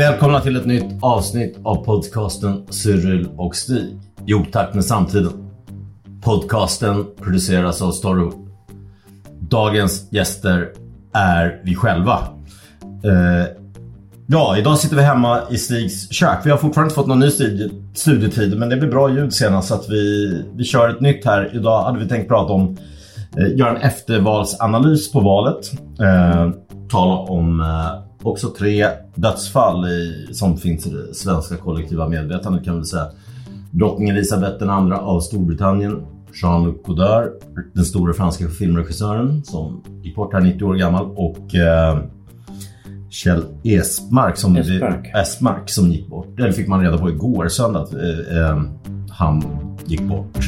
Välkomna till ett nytt avsnitt av podcasten Cyril och Stig i otakt med samtiden. Podcasten produceras av Storywood. Dagens gäster är vi själva. Eh, ja, idag sitter vi hemma i Stigs kök. Vi har fortfarande inte fått någon ny studie, studietid men det blir bra ljud senast så att vi, vi kör ett nytt här. Idag hade vi tänkt prata om, eh, göra en eftervalsanalys på valet. Eh, tala om eh, också tre dödsfall i, som finns i det svenska kollektiva medvetandet kan man säga. Drottning Elisabeth II av Storbritannien, Jean-Luc Godard, den stora franska filmregissören som gick bort här 90 år gammal och eh, Kjell Esmark som, Esmark. Esmark som gick bort. Det fick man reda på igår söndag att eh, eh, han gick bort.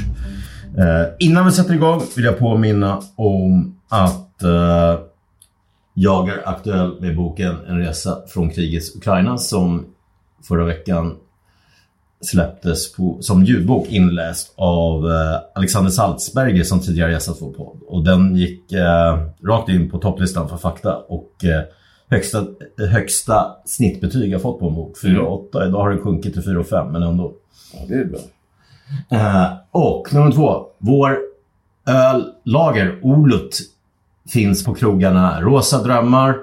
Eh, innan vi sätter igång vill jag påminna om att eh, jag är aktuell med boken En resa från krigets Ukraina som förra veckan släpptes på, som ljudbok inläst av eh, Alexander Salzberger som tidigare gästat vår podd. Och den gick eh, rakt in på topplistan för fakta och eh, högsta, högsta snittbetyg jag fått på en bok, 4,8. Idag har den sjunkit till 4,5 men ändå. Ja, det är bra. Eh, och nummer två, vår öllager Olut finns på krogarna Rosa Drömmar,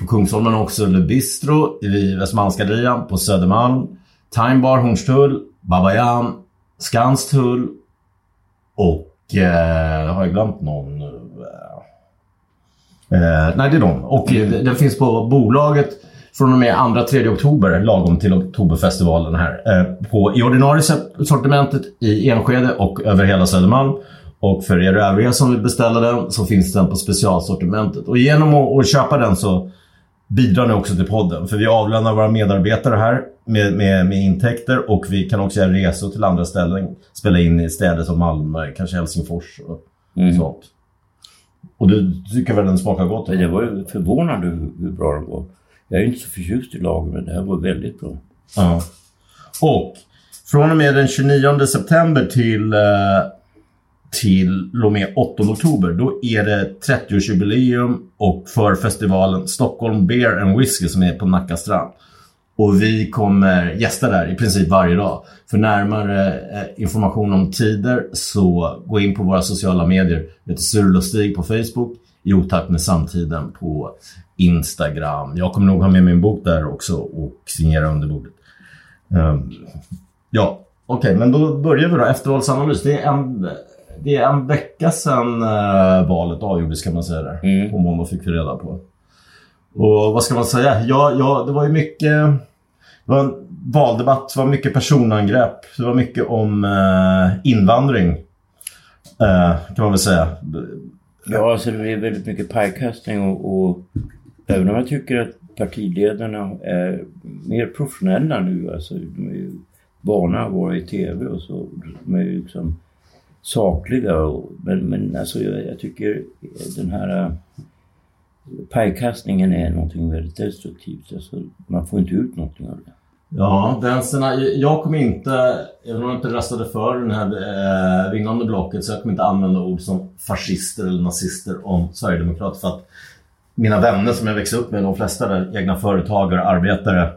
på Kungsholmen också Le Bistro, i Västmalmsgallerian, på Södermalm, Time Bar Hornstull, Babayan, Skanstull och eh, har jag glömt någon nu? Eh, nej, det är de. Och mm. den finns på bolaget från och med 2-3 oktober, lagom till Oktoberfestivalen här. Eh, på, I ordinarie sortimentet i Enskede och över hela Södermalm. Och för er övriga som vill beställa den så finns den på specialsortimentet. Och genom att, köpa den så bidrar ni också till podden. För vi avlönar våra medarbetare här med, med, med intäkter och vi kan också göra resor till andra ställen. Spela in i städer som Malmö, kanske Helsingfors och Mm. sånt. Och du tycker väl den smakar gott? Men det var ju förvånande hur, hur bra den var. Jag är inte så förtjust i lager, men det här var väldigt bra. Ja. Och från och med den 29 september till, eh, till och med 8 oktober då är det 30-årsjubileum och för festivalen Stockholm Beer and Whiskey som är på Nacka strand. Och vi kommer gästa där i princip varje dag. För närmare eh, information om tider så gå in på våra sociala medier. Det heter Surl och Stig på Facebook, i otakt med samtiden på Instagram. Jag kommer nog ha med min bok där också och signera under bordet. Um, ja, okej, men då börjar vi då. Eftervalsanalys. Det är en, det är en vecka sedan eh, valet avgjordes kan man säga där. Mm. På måndag fick vi reda på. Och vad ska man säga? Ja, ja, det var ju mycket... Det var en valdebatt, det var mycket personangrepp. Det var mycket om eh, invandring. Eh, kan man väl säga. Ja, alltså det är väldigt mycket pajkastning och, och även om jag tycker att partiledarna är mer professionella nu, alltså de är ju vana att vara i tv och så, de är ju liksom sakliga men, men alltså jag, jag tycker eh, den här eh, pajkastningen är någonting väldigt destruktivt. Alltså, man får inte ut någonting av det. Ja, vänsterna. jag kommer inte, även om jag inte röstade för den här eh, vinnande blocket, så jag kommer inte använda ord som fascister eller nazister om Sverigedemokrater för att mina vänner som jag växte upp med, de flesta är egna företagare, arbetare,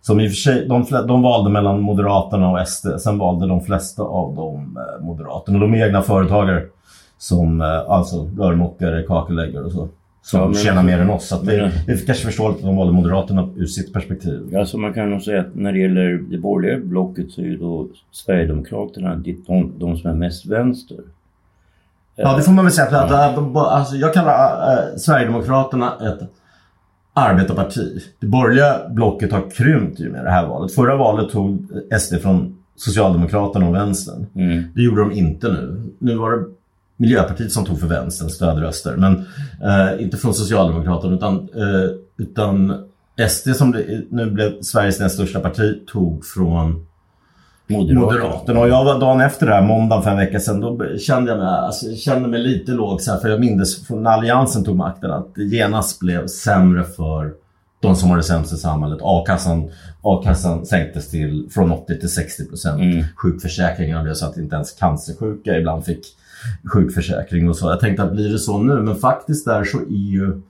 som i och för sig, de, de valde mellan Moderaterna och SD, sen valde de flesta av dem eh, Moderaterna. De är egna företagare som eh, alltså rörmokare, kakeläggare och så. Som Ja, men- tjänar mer än oss. Så att det, det är kanske förståeligt att de valde Moderaterna ur sitt perspektiv. Alltså man kan nog säga att när det gäller det borgerliga blocket så är ju då Sverigedemokraterna de, de, de som är mest vänster. Ja, det får man väl säga. Att, att, alltså, jag kallar äh, Sverigedemokraterna ett arbetarparti. Det borgerliga blocket har krympt ju med det här valet. Förra valet tog SD från Socialdemokraterna och Vänstern. Mm. Det gjorde de inte nu. Nu var det Miljöpartiet som tog för vänstern stödröster. Men eh, inte från Socialdemokraterna utan, eh, utan SD som det, nu blev Sveriges näst största parti tog från Moderaterna. Moderaterna. Och jag var dagen efter det här, måndagen för en vecka sedan, då kände jag mig, alltså, jag kände mig lite låg. Så här, för jag minns från när Alliansen tog makten att det genast blev sämre för de som har det sämst i samhället. A-kassan, A-kassan sänktes till från 80 till 60 procent. Mm. Sjukförsäkringarna blev så att inte ens cancersjuka ibland fick sjukförsäkring och så. Jag tänkte att blir det så nu? Men faktiskt där så är ju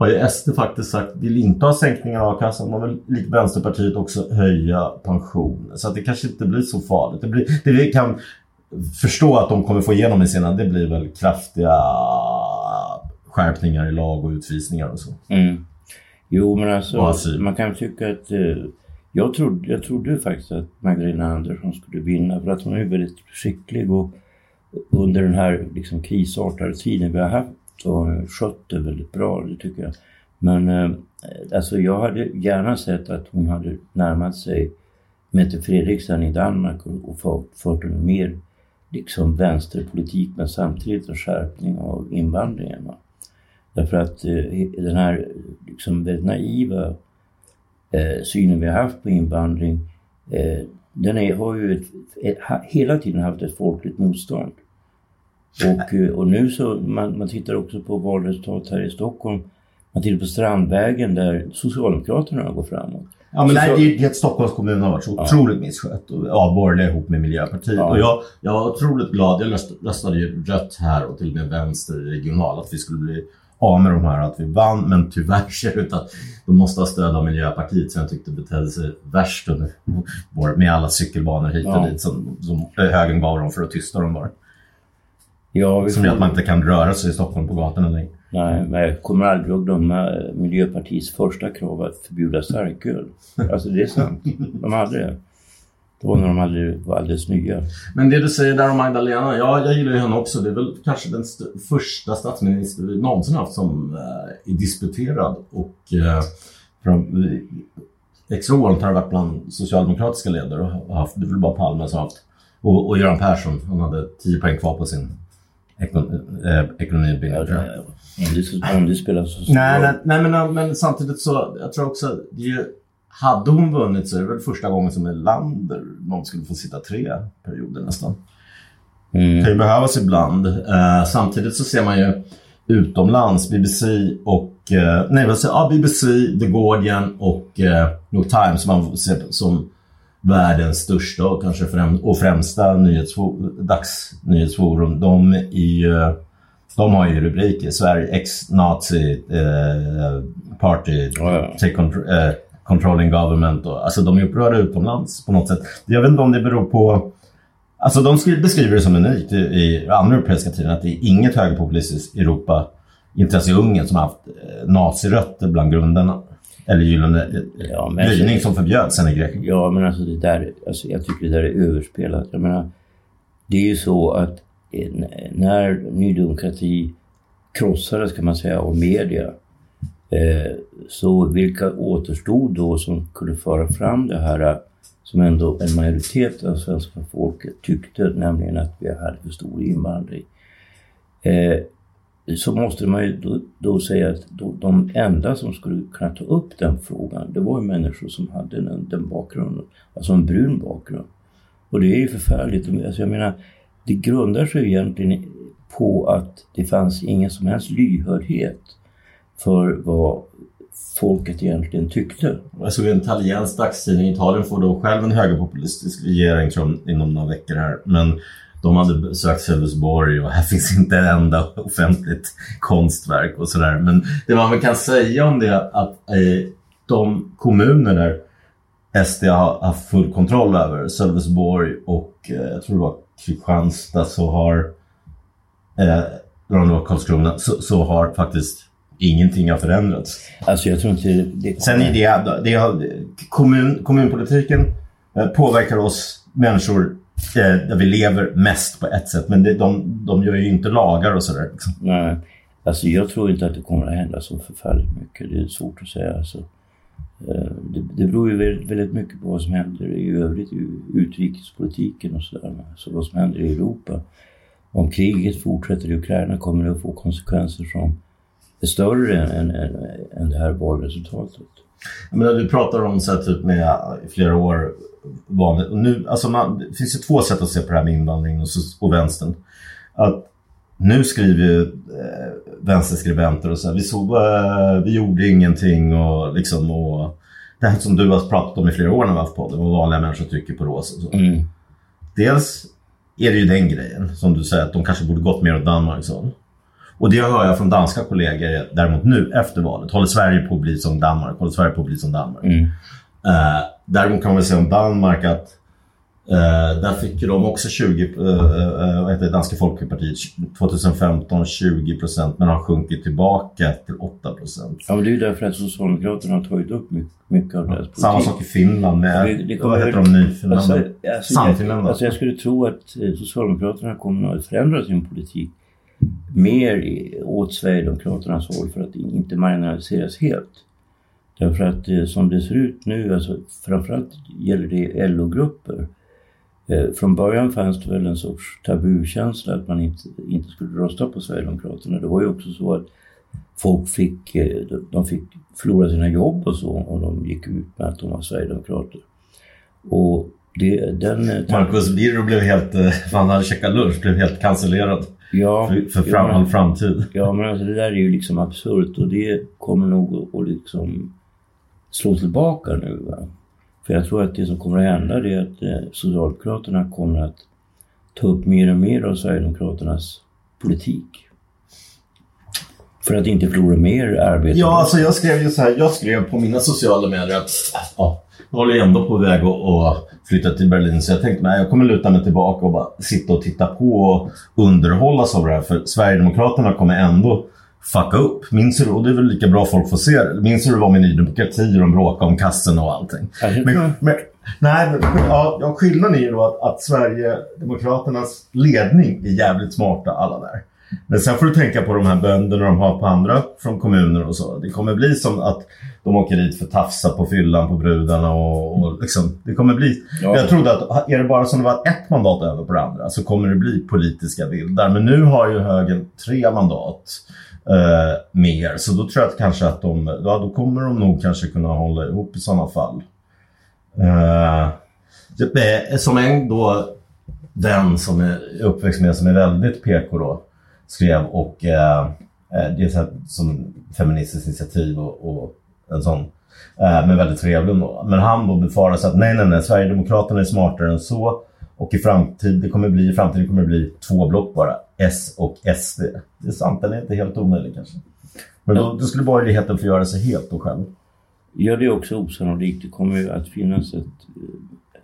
har ju SD faktiskt sagt vill inte ha sänkningar av a-kassan. Man vill likt Vänsterpartiet också höja pensionen. Så att det kanske inte blir så farligt. Det, blir, det vi kan förstå att de kommer få igenom i sina det blir väl kraftiga skärpningar i lag och utvisningar och så. Mm. Jo, men alltså man kan tycka att eh, jag, trodde, jag trodde faktiskt att Magdalena Andersson skulle vinna för att hon är väldigt skicklig och under den här liksom, krisartade tiden vi har haft så har hon skött det väldigt bra, det tycker jag. Men eh, alltså jag hade gärna sett att hon hade närmat sig Mette Fredriksen i Danmark och, och fört, en mer liksom vänsterpolitik men samtidigt en skärpning av invandringen. Va? Därför att eh, den här liksom väldigt naiva eh, synen vi har haft på invandring eh, den är, har ju ett, ett, hela tiden haft ett folkligt motstånd. Och, eh, och nu så, man, man tittar också på valresultat här i Stockholm. Man tittar på Strandvägen där Socialdemokraterna går framåt. Ja, men Så- nej, det är att Stockholms kommun har varit så otroligt misskött. Och- borgerliga ihop med Miljöpartiet. Ja. Och jag, jag var otroligt glad. Jag röst- röstade ju rött här och till och med vänster i regional. Att vi skulle bli av med de här att vi vann. Men tyvärr ser det ut att de måste ha stöd av Miljöpartiet som jag tyckte betedde sig värst under vår, med alla cykelbanor hit och Ja. dit som, som högern gav dem för att tysta dem bara. Ja, Som gör att man inte kan röra sig i Stockholm på gatorna längre. Nej, men jag kommer aldrig att glömma Miljöpartiets första krav att förbjuda starköl. Alltså det är sant. De hade det. Det var när de hade, var alldeles nya. Men det du säger där om Magdalena, ja, jag gillar ju henne också. Det är väl kanske den st- första statsminister vi någonsin haft som eh, är disputerad. Och eh, från, eh, extra ovanligt har det varit bland socialdemokratiska ledare och har haft, det är väl bara Palme som haft. Och, och Göran Persson, han hade 10 poäng kvar på sin ekon, ekonomiutbildning. tror jag. Om det, det spelar så stor Nej, nej, nej men, men samtidigt så, jag tror också, det ju, hade hon vunnit så är det väl första gången som Erlander någon skulle få sitta tre perioder nästan. Mm. kan ju behövas ibland. Eh, samtidigt så ser man ju utomlands, BBC och... Eh, nej, vad säger jag? ja, BBC, The Guardian och eh, New York Times som man ser som världens största och kanske främ och främsta nyhetsfo- dagsnyhetsforum. De, är ju, de har ju rubriker. Sverige ex-nazi eh, party, Ja, ja. take contr- eh, controlling government. Och, alltså de är upprörda utomlands på något sätt. Jag vet inte om det beror på Alltså de skri- beskriver det som unikt i, i andra europeiska tidningar att det är inget högerpopulistiskt Europa, inte ens i Ungern, som har haft eh, nazirötter bland grundarna. Eller gyllene Ja, gryning som förbjöds sen i Grekland. Ja, men alltså det där, alltså jag tycker det där är överspelat. Jag menar, det är ju så att när Ny Demokrati krossades kan man säga av media, eh, så vilka återstod då som kunde föra fram det här eh, som ändå en majoritet av svenska folket tyckte, nämligen att vi hade för stor invandring. Eh, så måste man ju då, då säga att då, de enda som skulle kunna ta upp den frågan, det var ju människor som hade den, den bakgrunden. Alltså en brun bakgrund. Och det är ju förfärligt. Alltså jag menar, det grundar sig egentligen på att det fanns ingen som helst lyhördhet för vad folket egentligen tyckte. Jag såg en italiensk dagstidning Italien får då själv en högerpopulistisk regering tror jag, inom några veckor här. Men de hade besökt Sölvesborg och här finns inte en enda offentligt konstverk och sådär. Men det man väl kan säga om det är att eh, de kommuner där SD har haft full kontroll över, Sölvesborg och eh, jag tror det var Kristianstad, så har, eh, eller om det var Karlskrona, så, så har faktiskt ingenting har förändrats. Alltså jag tror inte det Sen är det, det har, kommun, kommunpolitiken påverkar oss människor eh, där vi lever mest på ett sätt. Men det, de, de gör ju inte lagar och sådär. Liksom. Nej. Alltså jag tror inte att det kommer att hända så förfärligt mycket. Det är svårt att säga. Alltså, eh, det, det beror ju väldigt, väldigt mycket på vad som händer i övrigt i utrikespolitiken och sådär. Så vad som händer i Europa. Om kriget fortsätter i Ukraina kommer det att få konsekvenser som är större än, än, än det här valresultatet. Men du pratar om så här, typ med flera år vanligt. Och nu, alltså man, det finns ju två sätt att se på det här med invandring och, och vänstern. Att nu skriver ju eh, vänsterskribenter och så här, vi, såg, eh, vi gjorde ingenting och liksom och det här som du har pratat om i flera år när vi har haft podden, vad vanliga människor tycker på Rås och så. Mm. Dels är det ju den grejen som du säger att de kanske borde gått mer åt Danmark. Så. Och det hör jag från danska kollegor däremot nu efter valet. Håller Sverige på att bli som Danmark? Håller Sverige på att bli som Danmark? Mm. Uh, däremot kan man säga om Danmark att uh, där fick de också 20, uh, uh, vad heter det, Danska Folkepartiet 2015 20 procent men har sjunkit tillbaka till 8 procent. Ja, men det är ju därför att Socialdemokraterna har tagit upp mycket, mycket av deras politik. Samma sak i Finland med, Det- det vad heter de, Nyfinländarna? Alltså, alltså, Samfinländarna. jag, alltså jag skulle tro att eh, Socialdemokraterna kommer att förändra sin politik mer åt Sverigedemokraternas håll för att inte marginaliseras helt. Därför att eh, som det ser ut nu, alltså, framförallt gäller det LO-grupper. Eh, från början fanns det väl en sorts tabukänsla att man inte, inte skulle rösta på Sverigedemokraterna. Det var ju också så att folk fick, eh, de- fick förlora sina jobb och så och de gick ut med att de var Sverigedemokrater. Och det, den... Marcus Birro blev helt, han hade käkat lunch, blev helt cancellerad ja, för, fram, ja, all framtid. ja, men alltså det där är ju liksom absurt och det kommer nog att liksom slå tillbaka nu. Va? För jag tror att det som kommer att hända det är att eh, Socialdemokraterna kommer att ta upp mer och mer av Sverigedemokraternas politik. För att inte förlora mer arbete. Ja, alltså jag skrev ju så här, jag skrev på mina sociala medier att ja, jag håller ju ändå på väg att, flytta till Berlin så jag tänkte att jag kommer luta mig tillbaka och bara sitta och titta på och underhållas av det här för Sverigedemokraterna kommer ändå fucka upp. Minns du, och det är väl lika bra folk får se det. Minns du det var med Ny Demokrati och de bråkade om kassen och allting? Tror Men, jag. men, nej, men ja, skillnaden är ju då att, att Sverigedemokraternas ledning är jävligt smarta alla där. Men sen får du tänka på de här bönderna de har på andra från kommuner och så. Det kommer bli som att de åker dit för att tafsa på fyllan på brudarna och, och liksom, det kommer bli... Ja. Jag trodde att är det bara som det var ett mandat över på det andra så kommer det bli politiska vildar. Men nu har ju högern tre mandat eh, mer. Så då tror jag att kanske att de, ja då kommer de nog kanske kunna hålla ihop i sådana fall. Eh, som en då den som är uppväxt med som är väldigt PK då skrev och eh, eh, det är så här, som feministiskt initiativ och, och en sån eh, men väldigt trevlig. Men han då befarar sig att nej, nej, nej, Sverigedemokraterna är smartare än så och i framtid, det kommer bli, i framtiden kommer det bli två block bara, S och SD. Det är sant, den är inte helt omöjlig kanske. Men då, då skulle borgerligheten få göra sig helt då själv. Ja, det är också osannolikt. Det kommer ju att finnas ett,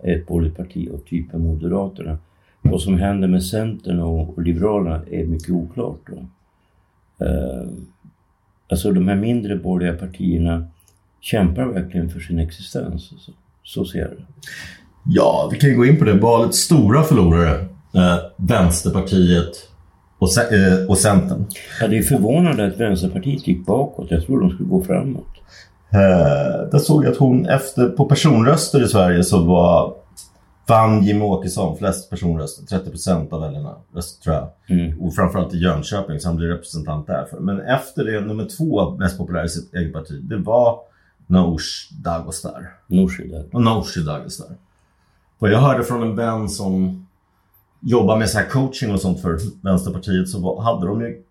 ett borgerligt parti av typen Moderaterna. Vad som händer med Centern och, och Liberalerna är mycket oklart. Då. Eh, alltså de här mindre borgerliga partierna kämpar verkligen för sin existens. Så, Så ser jag det. Ja, vi kan ju gå in på det. Valets stora förlorare, eh, Vänsterpartiet och, eh, och Centern. Ja, det är förvånande att Vänsterpartiet gick bakåt. Jag tror de skulle gå framåt. Eh, där såg jag att hon efter, på personröster i Sverige så var vann Jimmie Åkesson flest personröster, 30% av väljarna röst, tror jag. Mm. Och framförallt i Jönköping, så han blir representant därför. Men efter det, nummer två mest populär i sitt eget parti, det var Noosh Dagostar. Nooshi. Och Nooshi Dagostar. Vad jag hörde från en vän som jobbar med så här coaching och sånt för Vänsterpartiet så var, hade de ju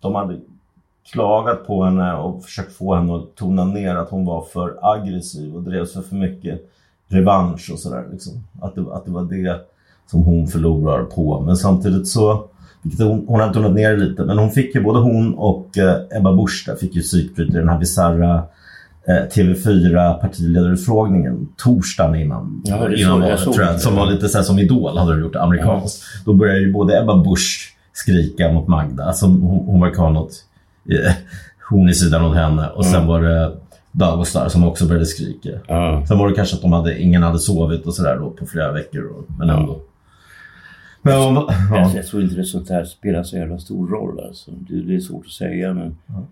de hade klagat på henne och försökt få henne att tona ner att hon var för aggressiv och drevs för för mycket revansch och sådär. Liksom. Att, det, att det var det som hon förlorar på. Men samtidigt så, vilket hon, hon hade tonat ner lite, men hon fick ju, både hon och eh, Ebba Busch där fick ju psykbryt i den här bisarra TV4 partiledarutfrågningen torsdagen innan, Ja, innan valet, tror jag, som var lite så som Idol hade de gjort amerikanskt. Då började ju både Ebba Busch skrika mot Magda, alltså hon, hon verkar ha något eh, hon i sidan åt henne och sen var det Dagostar som också började skrika. Ja. Sen var det kanske att de hade, ingen hade sovit och sådär på flera veckor. Och, men ändå. Men, ja. jag, tror inte det sånt här spelar så jävla stor roll alltså. Det, det är svårt att säga men Ja. eh,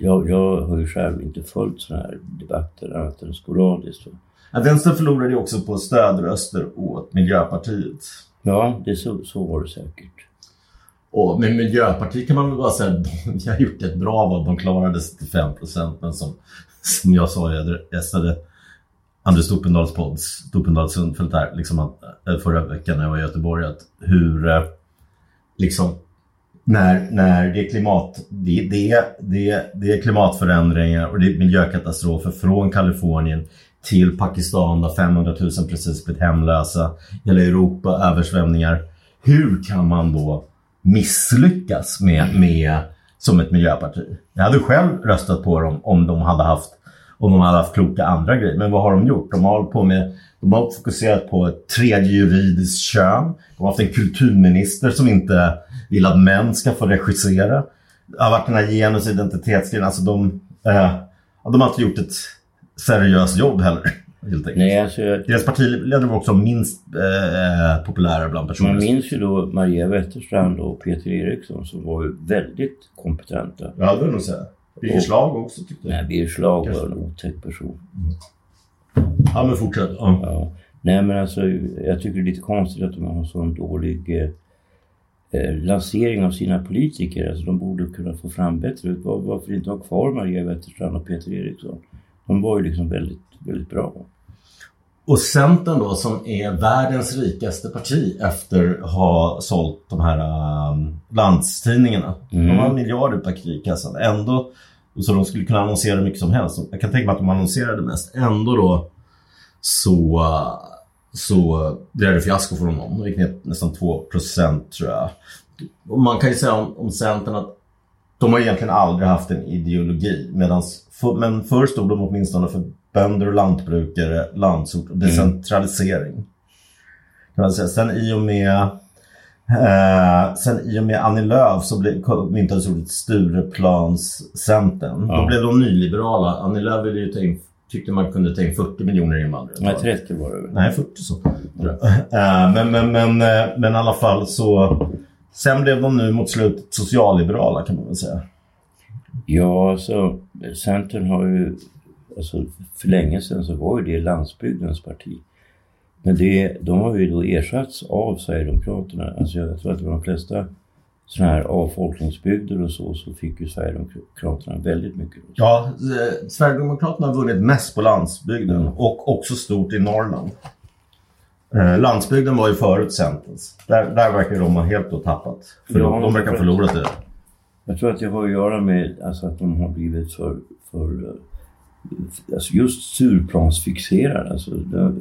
jag, jag har ju själv inte följt såna här debatter annat än sporadiskt. Ja, Vänstern förlorade ju också på stödröster åt Miljöpartiet. Ja, det så, så var det säkert. Och med Miljöpartiet kan man väl bara säga att de har gjort ett bra val. De klarade sig till 5 procent. Men som, som jag sa, jag gästade Anders Stopendals podd, Stopendals Sundfeldt här, liksom att, eh, förra veckan när jag var i Göteborg, att hur eh, liksom när, när det är klimat, det, det, det, det är klimatförändringar och det är miljökatastrofer från Kalifornien till Pakistan där 500 000 precis blivit hemlösa. Hela Europa översvämningar. Hur kan man då misslyckas med, med som ett miljöparti? Jag hade själv röstat på dem om de hade haft om de hade haft kloka andra grejer. Men vad har de gjort? De har på med de har fokuserat på ett tredje juridiskt kön. De har haft en kulturminister som inte vill att män ska få regissera. Det har varit den här genus och identitetsgrejen. Alltså de, eh, de har inte gjort ett seriöst jobb heller. Nej, alltså, Deras partiledare var också minst eh, populära bland personer. man minns ju då Maria Wetterstrand och Peter Eriksson som var ju väldigt kompetenta. Ja, det vill jag säga. Birger Schlaug också tyckte jag. Nej, Birger Schlaug var en otäck person. Ja, men fortsätt. Ja. Ja. Nej men alltså jag tycker det är lite konstigt att de har sån dålig eh, lansering av sina politiker. Alltså de borde kunna få fram bättre. Var, varför inte ha kvar Maria Wetterstrand och Peter Eriksson? De var ju liksom väldigt, väldigt bra. Och Centern då som är världens rikaste parti efter att ha sålt de här um, landstidningarna. Mm. De har miljarder per krigkassan. Ändå, så de skulle kunna annonsera mycket som helst. Jag kan tänka mig att de annonserade mest. Ändå då så, uh, så blev det fiasko för honom. De gick ner nästan 2 tror jag. Och man kan ju säga om, om Centern att de har egentligen aldrig haft en ideologi. Medans, för, men förr stod de åtminstone för bönder och lantbrukare, landsort och decentralisering. Kan man säga. Sen i och med eh, sen i och med Annie Lööf så blev, myntades ordet Stureplanscentern. Då Ja. blev de nyliberala. Annie Lööf ville ju ta in, tyckte man kunde ta in 40 miljoner invandrare. Nej, 30 var det. Nej, 40 så. Eh, men, men, men, eh, men i alla fall så... Sen blev de nu mot slutet socialliberala kan man väl säga. Ja, alltså Centern har ju, alltså för länge sedan så var ju det landsbygdens parti. Men det, de har ju då ersatts av Sverigedemokraterna. Alltså jag tror att de flesta sådana här avfolkningsbygder och så, så fick ju Sverigedemokraterna väldigt mycket. Ja, eh, Sverigedemokraterna har vunnit mest på landsbygden och också stort i Norrland. Eh, landsbygden var ju förut Centerns. Där, där verkar de ha helt då tappat. För Ja, de, verkar ha förlorat det. Jag tror att det har att göra med alltså, att de har blivit för, för eh, alltså just surplansfixerade. Alltså, det,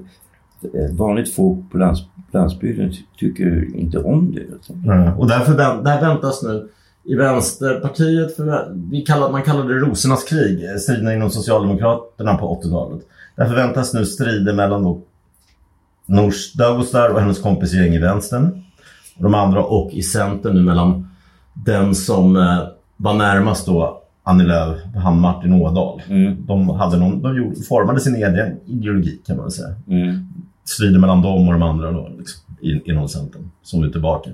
vanligt folk på lands, landsbygden tycker inte om det. Alltså. Mm. Och därför vänt, där väntas nu i Vänsterpartiet, för vi kallar, man kallade det rosornas krig, eh, striderna inom Socialdemokraterna på 80-talet. Där förväntas nu strider mellan då Noosh Dagostar och hennes kompis gäng i vänstern. Och de andra och i Centern nu mellan den som eh, var närmast då Annie Lööf, han Martin Ådahl. Mm, De, hade någon, de formade sin egen ideologi kan man säga. mm. Strider mellan dem och de andra då, liksom, in, inom Centern, som är tillbaka.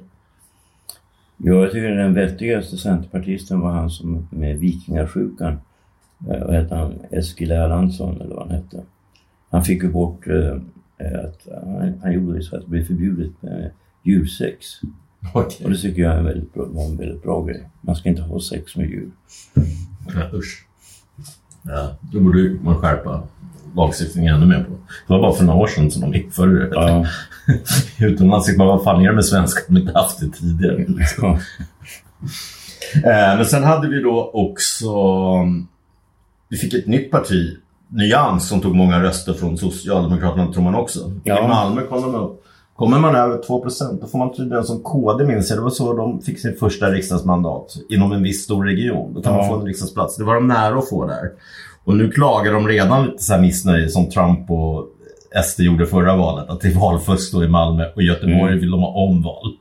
Ja, jag tycker den vettigaste centerpartisten var han som med vikingasjukan. Eh, Vad hette han? Eskil Erlandsson eller vad han hette. Han fick ju bort eh, att han, han gjorde så att det blev förbjudet med djursex. Och det tycker jag är väldigt bra, var en väldigt bra grej. Man ska inte ha sex med djur. Ja, usch. Ja, då borde man skärpa lagstiftningen ännu mer på. Det var bara för några år sedan som de införde det. Ja. Utomlands fick man, vad fan är det med svenskar om inte haft det tidigare? Liksom. Men sen hade vi då också... Vi fick ett nytt parti, Nyans, som tog många röster från Socialdemokraterna, tror man också. Ja. I Malmö kom de upp. Kommer man över 2% då får man tydligen som KD minns jag, det var så de fick sin första riksdagsmandat inom en viss stor region. Då kan Ja. man få en riksdagsplats. Det var de nära att få där. Och nu klagar de redan lite så här missnöje som Trump och SD gjorde förra valet. Att det är valfusk då i Malmö och Göteborg Mm. vill de ha omval.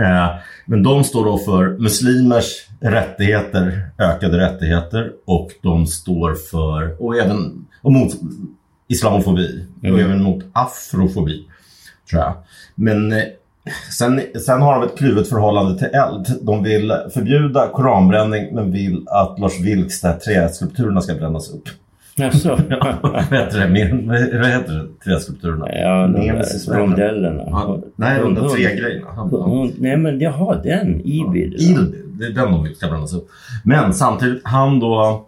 Eh, men de står då för muslimers rättigheter, ökade rättigheter och de står för, och även och mot islamofobi Mm. och även mot afrofobi. Tror jag. Men eh, Sen, sen har de ett kluvet förhållande till eld. De vill förbjuda koranbränning men vill att Lars Vilks träskulpturerna ska brännas upp. Jaså? vad heter det? Men, vad heter det? Träskulpturerna? Ja, de där rondellerna. Han, nej, de där tre grejerna. Han, han, Hon, nej men jaha, den. Ibil. Idel, det är den de vill ska brännas upp. Men samtidigt, han då...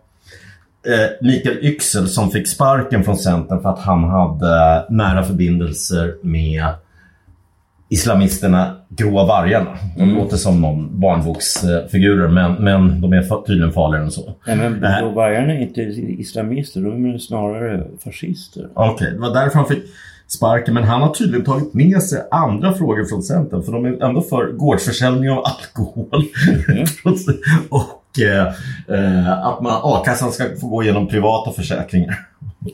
Eh, Mikael Yxel som fick sparken från Centern för att han hade nära förbindelser med islamisterna Gråa vargarna. De Mm. låter som någon barnboksfigurer men, men de är tydligen farligare än så. Nej men Nej. då vargarna är inte islamister, de är snarare fascister. Okej, det var därför han fick sparken. Men han har tydligen tagit med sig andra frågor från Centern. För de är ändå för gårdsförsäljning av alkohol. Mm. och eh, eh, att man, a-kassan ska få gå igenom privata försäkringar.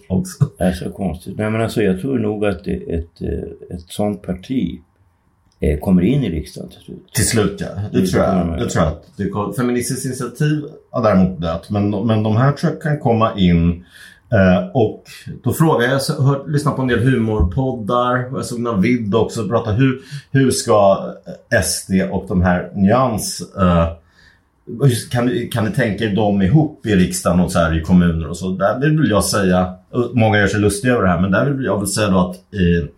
också. Det är så konstigt. Nej men alltså jag tror nog att ett, eh, ett sånt parti eh, kommer in i riksdagen till slut. Till slut ja, det Det tror kommer jag. Det tror jag att det Feministiskt initiativ har däremot dött. Men, men de här tror jag kan komma in. Eh, och då frågar jag, jag har lyssnat på en del humorpoddar och jag såg Navid också prata hur, hur ska SD och de här nyans eh, kan, kan ni tänka er dem ihop i riksdagen och så här i kommuner och så? Där vill jag säga, många gör sig lustiga över det här, men där vill jag väl säga då att i,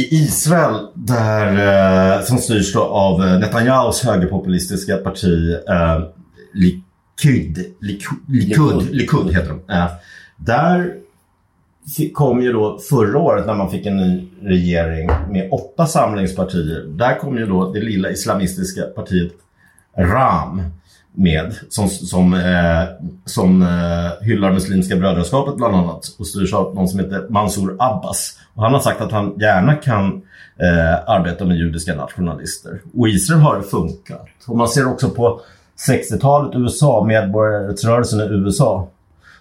i Israel, där, eh, som styrs av eh, Netanyahus högerpopulistiska parti eh, Likud, Likud, Likud, Likud heter de. Eh, där kom ju då förra året när man fick en ny regering med åtta samlingspartier. Där kom ju då det lilla islamistiska partiet Ram med som, som, eh, som eh, hyllar Muslimska brödraskapet bland annat och styrs av någon som heter Mansour Abbas. Och han har sagt att han gärna kan eh, arbeta med judiska nationalister. Och Israel har det funkat. Och man ser också på 60-talet USA, medborgarrättsrörelsen i USA,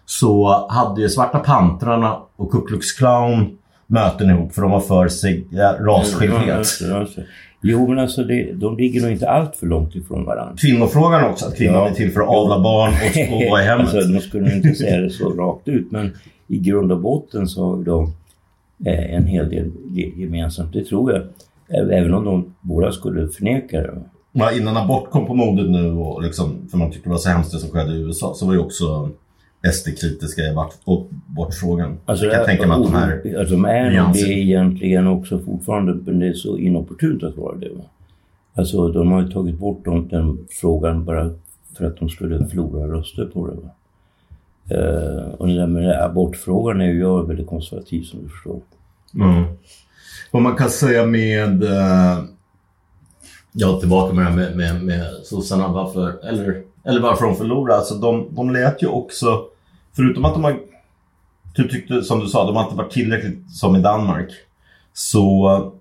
så hade ju Svarta Pantrarna och Ku Klux Klan möten ihop för de var för sig, ja, Ja, rasskildhet. det. Jo men alltså det, de ligger nog inte allt för långt ifrån varandra. Kvinnofrågan också, att kvinnan Ja. är till för att avla barn och, och vara i hemmet. alltså, de skulle inte säga det så rakt ut men i grund och botten så har de eh, en hel del ge- gemensamt. Det tror jag. Även om de båda skulle förneka det. Ja, innan abort kom på modet nu, och liksom, för man tyckte det var så hemskt det som skedde i USA, så var ju också SD-kritiska i abort- abortfrågan. Alltså, jag kan tänka mig att de här... alltså, de är nyanser. det egentligen också fortfarande, men det är så inopportunt att vara det. Va? Alltså de har ju tagit bort dem, den frågan bara för att de skulle förlora röster på det. Va? Eh, och det där med abortfrågan är ju jag väldigt konservativ som du förstår. Mm. Vad man kan säga med... Uh, ja, tillbaka med med, med, med sossarna. Varför, eller, eller varför de förlorade. Alltså, de, de lät ju också... Förutom att de har... Du tyckte, som du sa, de har inte varit tillräckligt som i Danmark. Så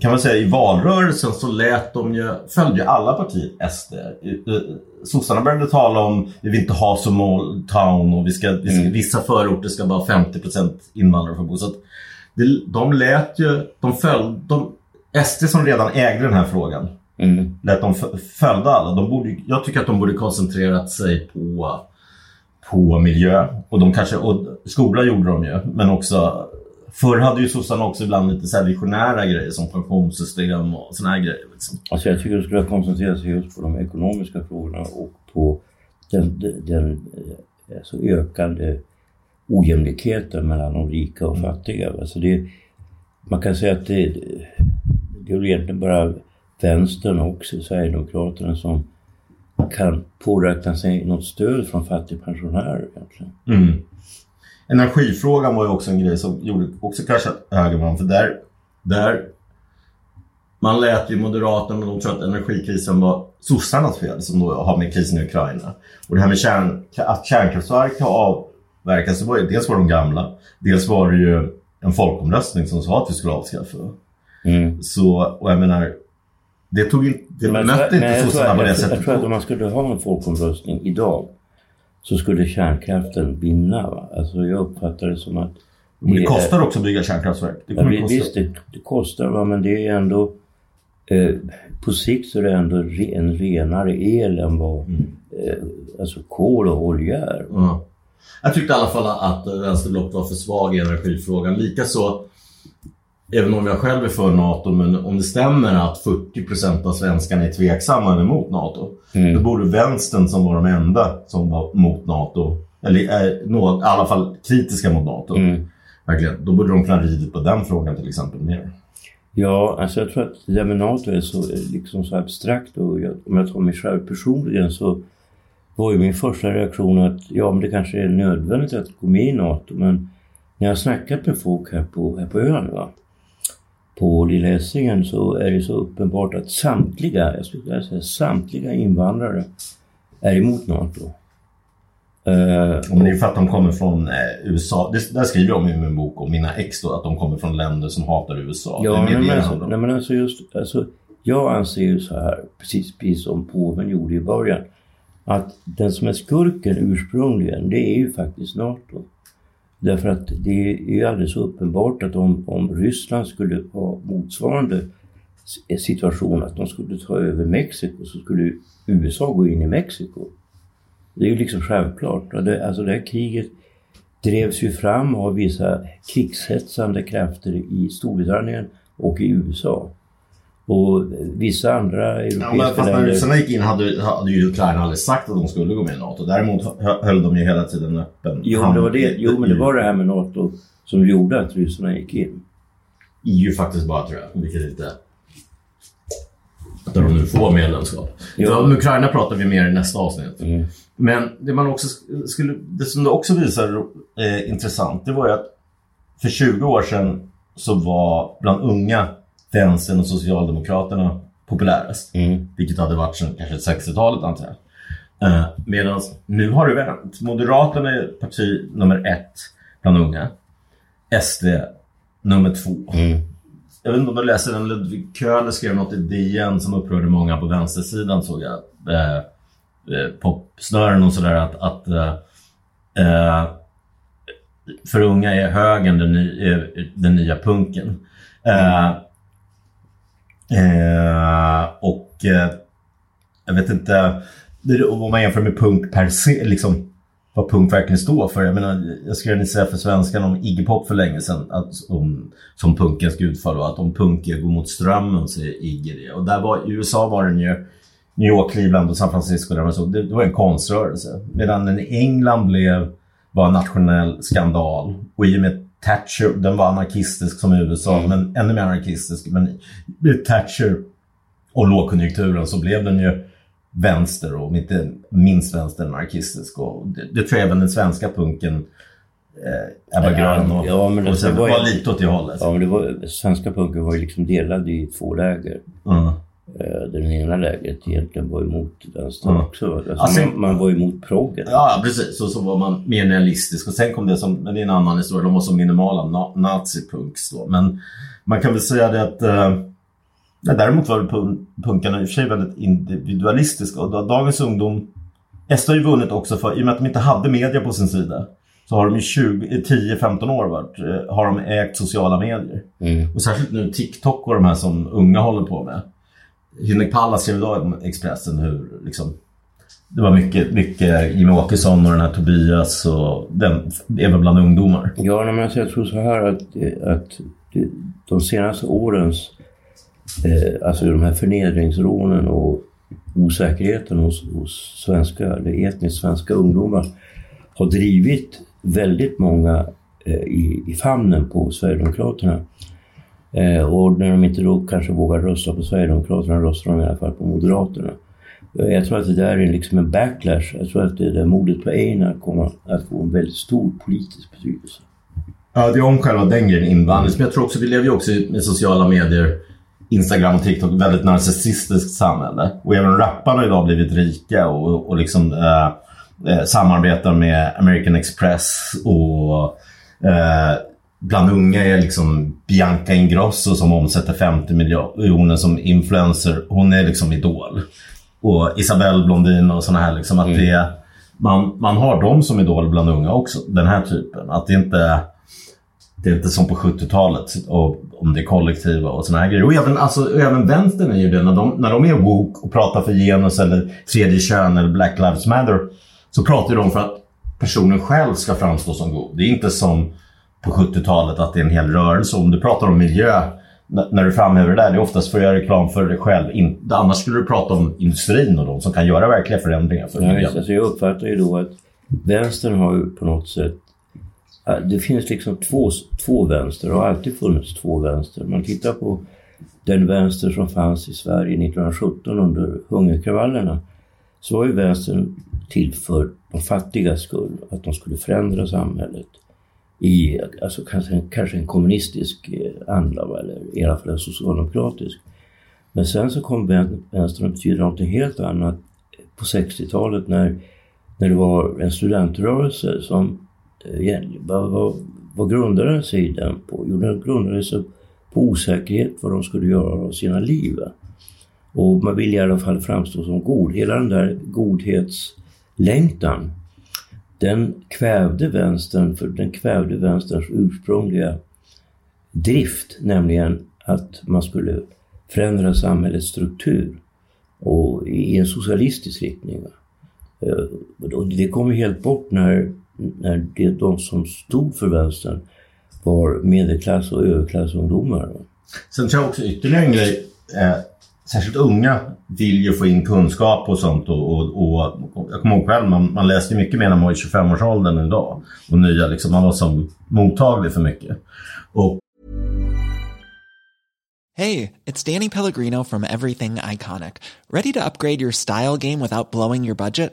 kan man säga i valrörelsen så lät de ju, följde ju alla partier SD. Sossarna började tala om vi vill inte ha small town och vi ska, vi ska, Mm. vissa förorter ska bara 50% invandrare få bo. Så det, de lät ju, de följde, de, SD som redan ägde den här frågan, Mm. lät de följde alla. De borde, jag tycker att de borde koncentrerat sig på, på miljö. Och de kanske, och skola gjorde de ju, men också Förr hade ju sossarna också ibland lite så här visionära grejer som pensionssystem och såna här grejer. Liksom. Alltså jag tycker de skulle ha koncentrerat sig just på de ekonomiska frågorna och på den, den, eh, alltså ökande ojämlikheten mellan de rika och fattiga. Alltså det, man kan säga att det, det är väl egentligen bara vänstern och Sverigedemokraterna som kan påräkna sig något stöd från fattigpensionärer egentligen. Mm. Energifrågan var ju också en grej som gjorde också kanske att högern vann. För där, där man lät ju Moderaterna, men de tror att energikrisen var sossarnas fel som då har med krisen i Ukraina. Och det här med kärn, att kärnkraftverk har avverkats, var ju, dels var de gamla, dels var det ju en folkomröstning som sa att vi skulle avskaffa. Mm. Så, och jag menar, det tog inte, det Men jag, men inte jag, tror, sossarna på det jag, jag sättet. tror att om man skulle ha en folkomröstning idag så skulle kärnkraften vinna. Va? Alltså jag uppfattar det som att Men det kostar också att bygga kärnkraftverk. Det Ja, kosta. visst, det, det kostar va, men det är ändå... Eh, på sikt så är det ändå re, en renare el än vad Mm. eh, alltså kol och olja är. Ja. Jag tyckte i alla fall att vänsterblocket var för svag i energifrågan. Likaså även om jag själv är för NATO, men om det stämmer att 40% av svenskarna är tveksamma emot NATO, mm. då borde vänstern som var de enda som var mot NATO, eller eh, nå, i alla fall kritiska mot NATO, mm. verkligen, då borde de kunna ridit på den frågan till exempel mer. Ja, alltså jag tror att det där med NATO är så, liksom så abstrakt och jag, om jag tar mig själv personligen så var ju min första reaktion att ja, men det kanske är nödvändigt att gå med i NATO men när jag har snackat med folk här på, här på ön va, på Lilla Essingen så är det så uppenbart att samtliga, jag skulle säga samtliga invandrare är emot NATO. Uh, men det är för att de kommer från eh, USA. Det där skriver jag i min bok om mina ex då, att de kommer från länder som hatar USA. Ja, nej, men, alltså, nej, men alltså just, alltså, jag anser ju så här, precis, precis som påven gjorde i början, att den som är skurken ursprungligen, det är ju faktiskt NATO. Därför att det är ju alldeles uppenbart att om, om Ryssland skulle ha motsvarande eh, situation, att de skulle ta över Mexiko, så skulle USA gå in i Mexiko. Det är ju liksom självklart. Alltså det här kriget drevs ju fram av vissa krigshetsande krafter i Storbritannien och i USA. Och vissa andra europeiska ja, men fast när ryssarna gick in hade, hade ju Ukraina aldrig sagt att de skulle gå med i NATO. Däremot höll de ju hela tiden öppen Jo, det var det, jo men det var det här med NATO som gjorde att ryssarna gick in. EU faktiskt bara tror jag, vilket inte... Där de nu får medlemskap. Ja. Om Ukraina pratar vi mer i nästa avsnitt. Mm. Men det man också skulle... Det som det också visar eh, intressant, det var ju att för 20 år sedan så var bland unga vänstern och Socialdemokraterna populärast. Mm. Vilket hade varit sedan kanske 60-talet antar jag. Uh, eh, Medan nu har det vänt. Moderaterna är parti nummer ett bland unga. SD nummer två. Mm. Jag vet inte om du läser den. Ludvig Köhler skrev något i DN som upprörde många på vänstersidan såg jag. Uh, uh, popsnören och sådär att, att uh, för unga är högern den, ny, den nya punken. Mm. Eh, och eh, jag vet inte, om man jämför med punk per se, liksom vad punk verkligen står för. Jag menar, jag skrev en för svenskan om Iggy Pop för länge sedan, att, om, som punkens gudfar att om punk går mot strömmen så är Iggy det. Och där var, i USA var den ju New York, Cleveland och San Francisco, där var så, det, det var en konströrelse. Medan den i England blev, var en nationell skandal. Och i och med Thatcher, den var anarkistisk som i USA, mm. men ännu mer anarkistisk. Men med Thatcher och lågkonjunkturen så blev den ju vänster och inte minst vänster anarkistisk. Och det, det tror jag även den svenska punken eh, Ebba Grön och, ja, men det, och sen var, var lite åt det hållet. Ja, men det var, svenska punken var ju liksom delad i två läger. Mm. Eh, den ena läget egentligen var emot vänstern mm. också. Alltså alltså, man, man, var emot proggen. Ja, precis. Och så var man mer realistisk. Och sen kom det som, men det är en annan historia, de var så minimala na, nazipunks då. Men man kan väl säga det att eh, däremot var pun punkarna i och för sig väldigt individualistiska. Och dagens ungdom, SD har ju vunnit också för, i och med att de inte hade media på sin sida så har de i 10-15 år varit, eh, har de ägt sociala medier. Mm. Och särskilt nu TikTok och de här som unga håller på med. Henrik Pallas skrev idag om Expressen hur liksom, det var mycket, mycket Jimmie Åkesson och den här Tobias och den, även bland ungdomar. Ja, men alltså jag tror så här att, att de senaste årens, eh, alltså de här förnedringsrånen och osäkerheten hos, hos svenska, eller etniskt svenska ungdomar har drivit väldigt många eh, i, i famnen på Sverigedemokraterna. Eh, och när de inte då kanske vågar rösta på Sverigedemokraterna röstar de i alla fall på Moderaterna. Eh, jag tror att det där är liksom en backlash. Jag tror att det där mordet på Einar kommer att få en väldigt stor politisk betydelse. Ja, det är om själva den grejen invandring. Men jag tror också, vi lever ju också med sociala medier, Instagram och TikTok, väldigt narcissistiskt samhälle. Och även rapparna har idag blivit rika och, och liksom eh, eh, samarbetar med American Express och eh, bland unga är liksom Bianca Ingrosso som omsätter 50 miljoner som influencer. Hon är liksom idol. Och Isabelle Blondin och sådana här. Liksom, att mm. det, man, man har dem som idol bland unga också. Den här typen. Att det inte det är inte som på 70-talet och om det är kollektiva och sådana här grejer. Och även, alltså, även vänstern är ju det. När de, när de är woke och pratar för genus eller tredje kön eller Black Lives Matter så pratar de för att personen själv ska framstå som god. Det är inte som på 70-talet att det är en hel rörelse. Om du pratar om miljö när du framhäver det där, det är oftast för att göra reklam för dig själv. annars skulle du prata om industrin och de som kan göra verkliga förändringar för. Ja, alltså jag uppfattar ju då att vänstern har ju på något sätt det finns liksom två, två vänster och har alltid funnits två vänster. Man tittar på den vänster som fanns i Sverige 1917 under hungerkravallerna så var ju vänstern till för de fattigas skull, att de skulle förändra samhället i alltså kanske, kanske en kommunistisk eh, anda eller i alla fall en socialdemokratisk. Men sen så kom vänstern att betyda något helt annat på 60-talet när, när det var en studentrörelse som eh, vad, vad, vad grundade sig den på? Jo, den grundade sig på osäkerhet vad de skulle göra av sina liv. Och man ville i alla fall framstå som god. Hela den där godhetslängtan den kvävde vänstern, för den kvävde vänsterns ursprungliga drift, nämligen att man skulle förändra samhällets struktur och i en socialistisk riktning. Eh, och det kom ju helt bort när, när det, de som stod för vänstern var medelklass och överklassungdomar. Sen tror jag också ytterligare en grej. Eh, Särskilt unga vill ju få in kunskap och sånt. Och, och, och jag kommer ihåg själv, man, man läste mycket mer när man var i 25-årsåldern idag. Och nya, liksom, man var som mottaglig för mycket. Och Hej, är Danny Pellegrino from Everything Iconic. Ready to upgrade your style game without blowing your budget?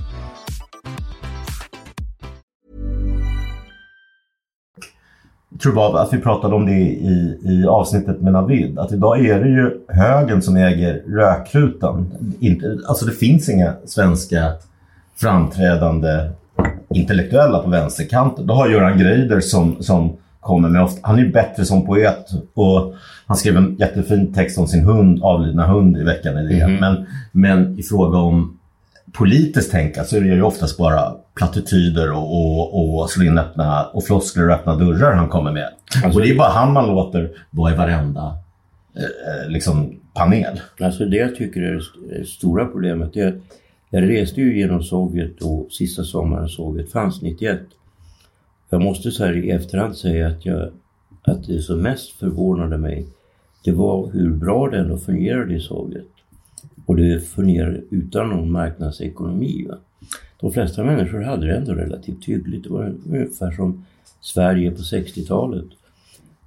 Jag tror bara att vi pratade om det i, i avsnittet med Navid. Att idag är det ju högen som äger rökrutan. Inte, alltså det finns inga svenska framträdande intellektuella på vänsterkanten. Då har Göran Greider som, som kommer med ofta, han är ju bättre som poet och han skrev en jättefin text om sin hund, avlidna hund i veckan i det. Mm men, men i fråga om politiskt tänka så är det ju oftast bara plattityder och, och, och slå in öppna och floskler och öppna dörrar han kommer med. Alltså, och det är bara han man låter vara i varenda eh, liksom, panel. Alltså det jag tycker är det stora problemet är att jag reste ju genom Sovjet då sista sommaren Sovjet fanns, 91. Jag måste så här i efterhand säga att, jag, att det som mest förvånade mig det var hur bra det ändå fungerade i Sovjet. Och det fungerade utan någon marknadsekonomi. Va? De flesta människor hade det ändå relativt hyggligt. Det var ungefär som Sverige på 60-talet.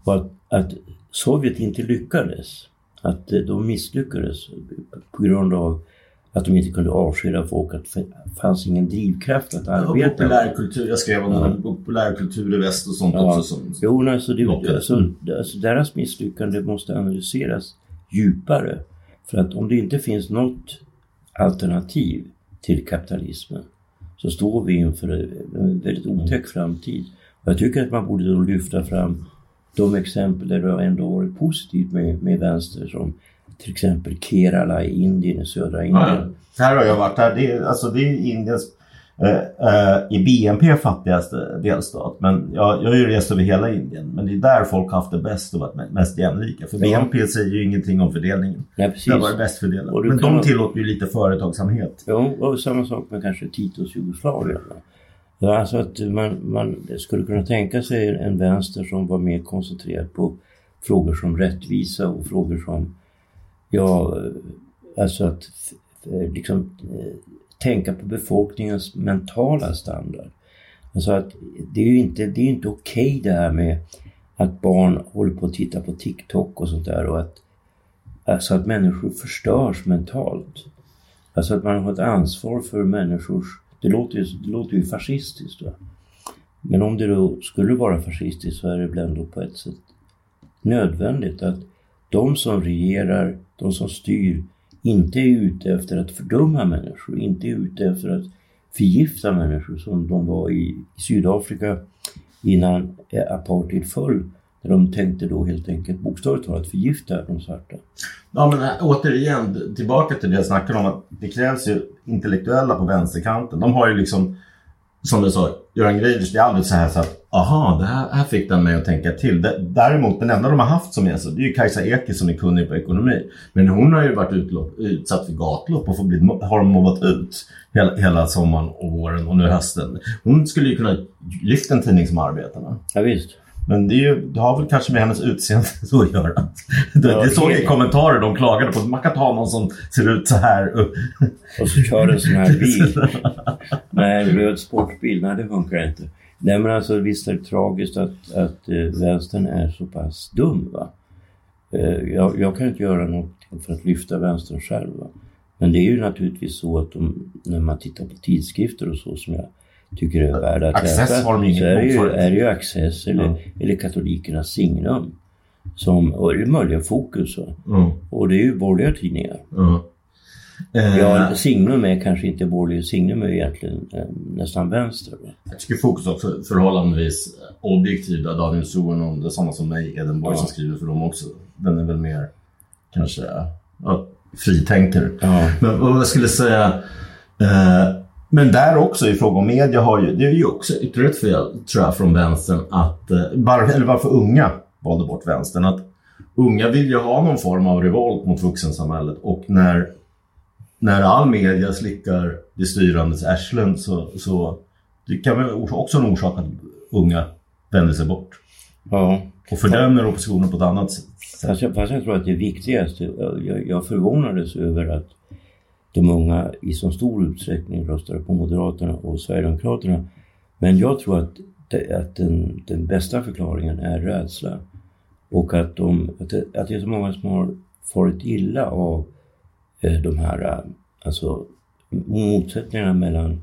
Och att, att Sovjet inte lyckades, att de misslyckades på grund av att de inte kunde avskeda folk, att det fanns ingen drivkraft att arbeta. populärkultur, jag skrev om ja. populärkultur i väst och sånt ja. också. Som jo, alltså, det, alltså, alltså, deras misslyckande måste analyseras djupare. För att om det inte finns något alternativ till kapitalismen så står vi inför en väldigt otäck framtid. Och jag tycker att man borde då lyfta fram de exempel där det har ändå varit positivt med, med vänster som till exempel Kerala i Indien, i södra Indien. Ja, här har jag varit. Här. Det, är, alltså, det är Indiens i BNP fattigaste delstat. Men jag, jag har ju rest över hela Indien. Men det är där folk haft det bäst och varit mest jämlika. För ja. BNP säger ju ingenting om fördelningen. Nej, precis. Det varit bäst fördelat. Men de tillåter ju lite företagsamhet. Ja, och samma sak med kanske Titos Jugoslavien. Ja, alltså att man, man skulle kunna tänka sig en vänster som var mer koncentrerad på frågor som rättvisa och frågor som Ja, alltså att liksom tänka på befolkningens mentala standard. Alltså att det är ju inte, det är inte okej okay det här med att barn håller på att titta på TikTok och sånt där och att alltså att människor förstörs mentalt. Alltså att man har ett ansvar för människors... Det låter ju, det låter ju fascistiskt. Va? Men om det då skulle vara fascistiskt så är det väl ändå på ett sätt nödvändigt att de som regerar, de som styr, inte är ute efter att fördumma människor, inte är ute efter att förgifta människor som de var i Sydafrika innan apartheid föll. Där de tänkte då helt enkelt bokstavligt talat förgifta de svarta. Ja men här, återigen tillbaka till det jag snackade om att det krävs ju intellektuella på vänsterkanten. De har ju liksom som du sa, Göran Greiders, det är aldrig så här så att aha, det här, här fick den mig att tänka till. Däremot, den enda de har haft som gäst det är ju Kajsa Eke som är kunnig på ekonomi. Men hon har ju varit utlopp, utsatt för gatlopp och blivit, har mobbat ut hela, hela sommaren och våren och nu hösten. Hon skulle ju kunna lyfta en tidning som Arbetarna. Ja, visst. Men det, ju, det, har väl kanske med hennes utseende så att göra. Det, ja, det såg jag i kommentarer, de klagade på att man kan ta någon som ser ut så här. Och så kör en sån här bil. nej, röd sportbil, nej det funkar inte. Nej men alltså visst är det tragiskt att, att uh, vänstern är så pass dum va. Uh, jag, jag, kan inte göra något för att lyfta vänstern själv va? Men det är ju naturligtvis så att de, när man tittar på tidskrifter och så som jag tycker är värda att Access läsa. Har de så är det, ju, är det ju Access eller, mm. eller katolikernas signum. Som, och möjligen Fokus. Mm. Och det är ju borgerliga tidningar. Mm. Ja, eh. Signum är kanske inte borgerlig. Signum är egentligen eh, nästan vänster. Jag tycker Fokus också förhållandevis objektiva. Daniel Suhonen, det är sådana som mig, Edenborg, ja. som skriver för dem också. Den är väl mer kanske ja, fritänkare. Ja. Men vad jag skulle säga. Eh, men där också i fråga om media har ju, det är ju också ytterligare ett fel tror jag från vänstern att, eh, eller varför unga valde bort vänstern. Att unga vill ju ha någon form av revolt mot vuxensamhället och när, när all media slickar det styrandes arslen så, så det kan väl också en orsak att unga vänder sig bort. Ja. Och fördömer oppositionen på ett annat sätt. Fast jag, fast jag tror att det viktigaste, jag, jag förvånades över att de unga i så stor utsträckning röstade på Moderaterna och Sverigedemokraterna. Men jag tror att, det, att den, den bästa förklaringen är rädsla. Och att, de, att, det, att det är så många som har farit illa av eh, de här eh, alltså, motsättningarna mellan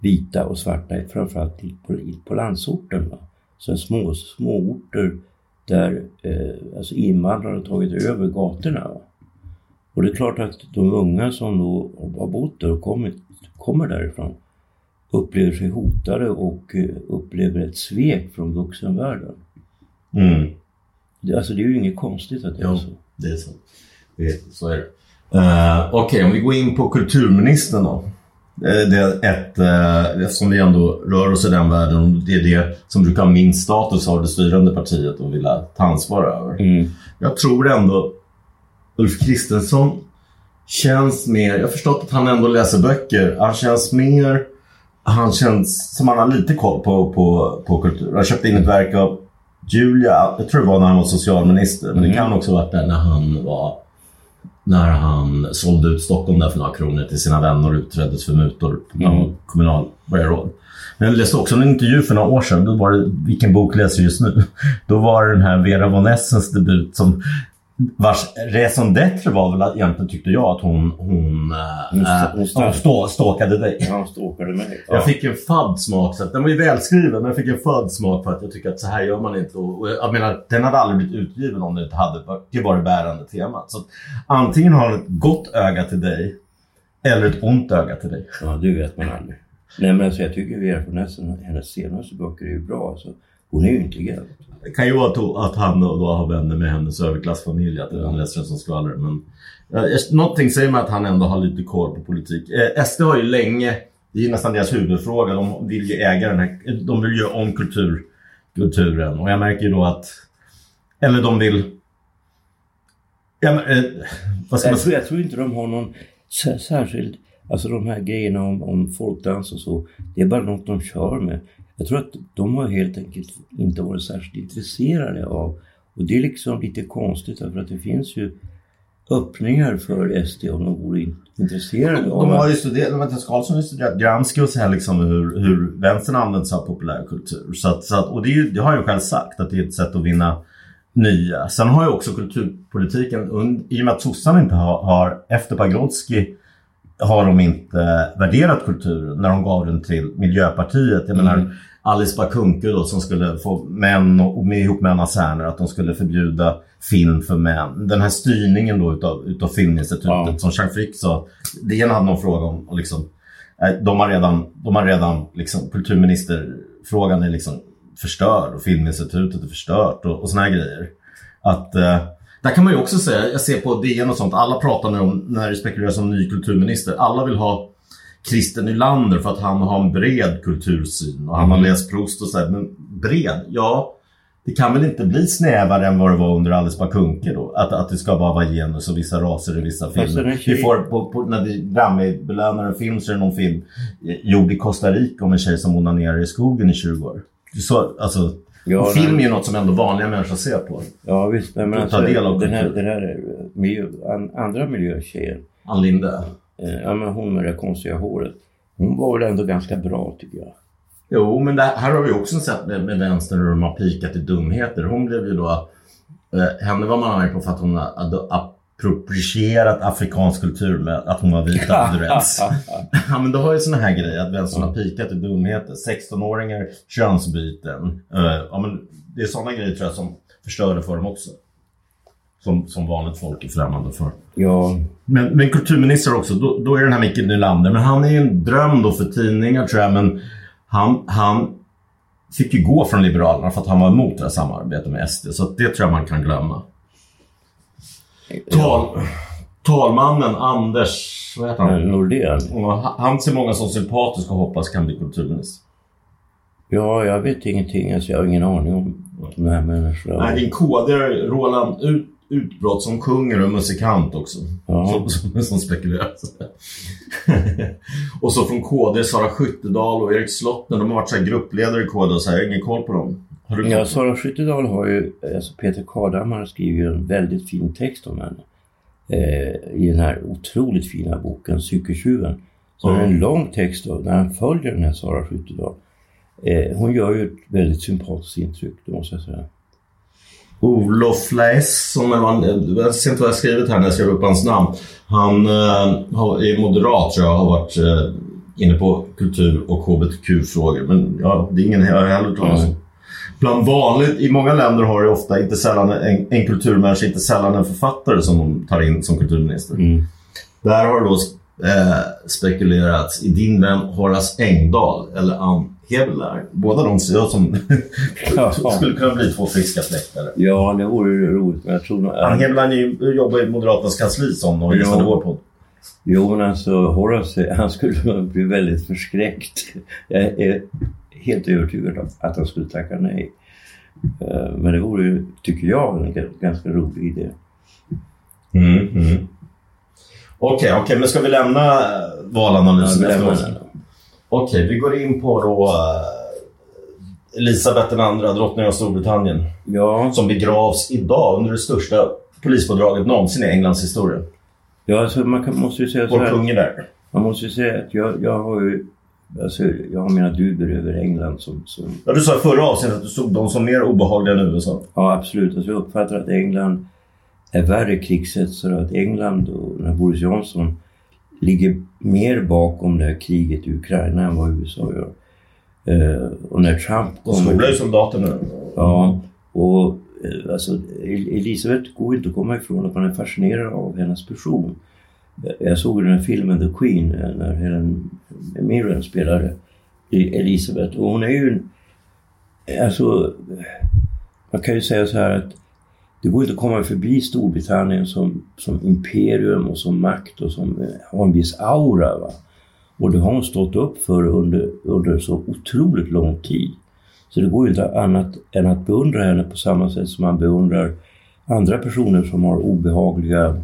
vita och svarta, framförallt på, på landsorten. Va? Så små, små orter där eh, alltså invandrare har tagit över gatorna. Va? Och det är klart att de unga som då har bott där och kommit, kommer därifrån upplever sig hotade och eh, upplever ett svek från vuxenvärlden. Mm. Det, alltså det är ju inget konstigt att det jo, är så. det är så. Det är, så är det. Uh, Okej, okay, om vi går in på kulturministern då. Det är ett, uh, eftersom vi ändå rör oss i den världen, det är det som brukar ha minst status av det styrande partiet och vilja ta ansvar över. Mm. Jag tror ändå Ulf Kristensson känns mer, jag har förstått att han ändå läser böcker. Han känns mer, han känns som han har lite koll på, på, på kultur. Han köpte in ett verk av Julia, jag tror det var när han var socialminister. Men mm. det kan också ha varit där när han var när han sålde ut Stockholm där för några kronor till sina vänner och utreddes för mutor mm. kommunalborgarråd. Men jag läste också en intervju för några år sedan. Då var det, vilken bok läser du just nu? Då var det den här Vera von Essens debut som Vars raison d'être var väl egentligen tyckte jag att hon, hon, hon, äh, hon stå, ståkade dig. Ja, hon ståkade mig. Ja. Jag fick en fadd smak. Så att, den var ju välskriven men jag fick en fadd smak för att jag tycker att så här gör man inte. Och, och jag menar, den hade aldrig blivit utgiven om det inte hade det var det bärande temat. Så att, antingen har hon ett gott öga till dig eller ett ont öga till dig. Ja, det vet man aldrig. Nej men alltså jag tycker Essen, hennes senaste böcker är ju bra. Alltså. Hon är ju intelligent. Det kan ju vara att han då har vänner med hennes överklassfamilj, att han läser den som skvaller. Men eh, någonting säger mig att han ändå har lite koll på politik. Eh, SD har ju länge, det är ju nästan deras huvudfråga, de vill ju äga den här, de vill göra om kultur, kulturen. Och jag märker ju då att, eller de vill Ja, men, eh, vad ska jag, man... tror, jag tror inte de har någon särskild... Alltså de här grejerna om, om folkdans och så. Det är bara något de kör med. Jag tror att de har helt enkelt inte varit särskilt intresserade av och det är liksom lite konstigt för att det finns ju öppningar för SD om de vore intresserade de, av... De har ju studerat, Mattias Karlsson har ju studerat Gramsci och så här liksom hur, hur vänstern sig av populärkultur. Så att, så att, och det, ju, det, har jag ju själv sagt att det är ett sätt att vinna nya. Sen har ju också kulturpolitiken, i och med att sossarna inte har, har efter Pagrotsky har de inte värderat kulturen när de gav den till Miljöpartiet. Jag menar Mm. Alice Bah Kuhnke då som skulle få män och, och med ihop med Anna Serner att de skulle förbjuda film för män. Den här styrningen då utav, utav Filminstitutet Ja. som Jean Frick sa. Det ena hade någon fråga om och liksom eh, de har redan, de har redan liksom kulturministerfrågan är liksom förstörd och Filminstitutet är förstört och, och såna här grejer. Att eh, där kan man ju också säga, jag ser på DN och sånt, alla pratar nu om, när det spekuleras om ny kulturminister, alla vill ha Christer Nylander för att han har en bred kultursyn och han har läst Proust och så här, men bred, ja det kan väl inte bli snävare än vad det var under Alice Bah Kuhnke då? Att, att det ska bara vara genus och vissa raser i vissa filmer. Vi får, på, på, när vi Grammy-belönar en film så är det någon film eh, gjord i Costa Rica om en tjej som onanerar i skogen i 20 år. Så, alltså, Ja, och film är ju något som ändå vanliga människor ser på. Ja visst, men alltså, den här, den här eh, miljö, an, andra miljötjejen, Ann Linde. Eh, ja, men hon med det konstiga håret, hon var väl ändå ganska bra tycker jag. Jo, men det, här har vi också sett med, med vänstern hur de har pikat i dumheter. Hon blev ju då... Eh, henne var man arg på för att hon hade approprierat afrikansk kultur med att hon var vit dreads. ja, men då har ju såna här grejer att vänstern har pikat i dumheter. 16-åringar, könsbyten. Eh, ja, men det är såna grejer tror jag som förstörde för dem också. Som, som vanligt folk är främmande för. Ja, Men, men kulturminister också, då, då är den här Mikael Nylander. Men han är ju en dröm då för tidningar tror jag. Men han, han fick ju gå från Liberalerna för att han var emot det här samarbetet med SD. Så det tror jag man kan glömma. Tal, talmannen Anders, vad heter han? Nordén. Han ser många som sympatisk och hoppas kan bli kulturminister. Ja, jag vet ingenting. Alltså, jag har ingen aning om de här människorna. Nej, din KD Roland Ut, Utbrott som sjunger och musikant också. Ja. Som, som, som spekuleras. och så från KD Sara Skyttedal och Erik Slottner. De har varit så gruppledare i KD och så här. Jag har ingen koll på dem. Har du koll Ja? Sara Skyttedal har ju, alltså Peter Kardhammar skriver ju en väldigt fin text om henne. Eh, I den här otroligt fina boken Cykeltjuven. Så Mm. en lång text då, när han följer den här Sara Skyttedal. Eh, hon gör ju ett väldigt sympatiskt intryck, det måste jag säga. Olof Fleiss, som är man, jag ser inte vad jag har skrivit här när jag skrev upp hans namn. Han eh, är moderat tror jag, har varit eh, inne på kultur och hbtq-frågor. Men ja, det är ingen jag heller talat om. Bland vanligt, i många länder har det ofta, inte sällan en, en kulturmänniska, inte sällan en författare som de tar in som kulturminister. Mm. Där har det då eh, spekulerats i din vän Horace Engdahl eller Ann Hebler. Båda de ser ut som skulle kunna bli två friska släktare. Ja, det vore ju roligt, men jag tror nog... Ann ni jobbar i Moderaternas kansli som de gästade Ja. vår podd. Jo, men alltså Horace, han skulle bli väldigt förskräckt. Jag är helt övertygad om att han skulle tacka nej. Eh, Men det vore ju, tycker jag, en ganska rolig idé. Mm, mm. Okej, okej, men ska vi lämna eh, valanalysen Ja, oss? den. Okej, vi går in på då eh, Elisabeth andra, drottning av Storbritannien, Ja, som begravs idag under det största polispådraget någonsin i Englands historia. ja alltså man kan, måste ju säga så här. kung är där. Man måste ju säga att jag, jag har ju, alltså jag har mina dubier över England som, som Ja, du sa i förra avsnittet att du såg dem som mer obehagliga än USA. Ja, absolut. Alltså, jag uppfattar att England är värre krigshetsare. Att England och Boris Johnson ligger mer bakom det här kriget i Ukraina än vad USA gör. Eh, och när Trump De smugglar ju soldater nu. Ja, och eh, alltså El- Elisabeth går inte att komma ifrån att man är fascinerad av hennes person. Jag såg den här filmen The Queen eh, när Helen Mirren spelade i Elisabeth och hon är ju alltså man kan ju säga så här att det går inte att komma förbi Storbritannien som, som imperium och som makt och som eh, har en viss aura. Va? Och det har hon stått upp för under, under så otroligt lång tid. Så det går ju inte annat än att beundra henne på samma sätt som man beundrar andra personer som har obehagliga,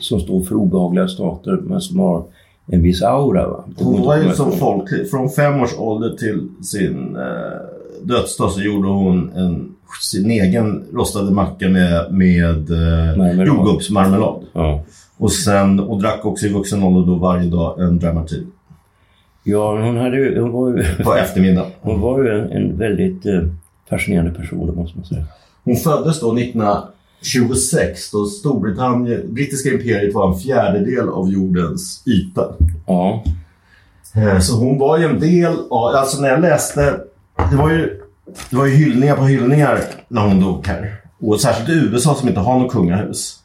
som står för obehagliga stater men som har en viss aura. Va? Hon var ju som folklig. Från fem års ålder till sin eh, dödsdag så gjorde hon en, sin egen rostade macka med, med eh, Marmelad. jordgubbsmarmelad. Ja. Och, sen, och drack också i vuxen ålder då varje dag en Dramamine ja, hon, hade ju, hon var ju, på eftermiddagen. hon var ju en, en väldigt eh, fascinerande person, det måste man säga. Hon föddes då 1926 då Storbritannien, brittiska imperiet var en fjärdedel av jordens yta. Ja. Eh, Så hon var ju en del av, alltså när jag läste, det var ju, det var ju hyllningar på hyllningar när hon dog här. Och särskilt i USA som inte har något kungahus.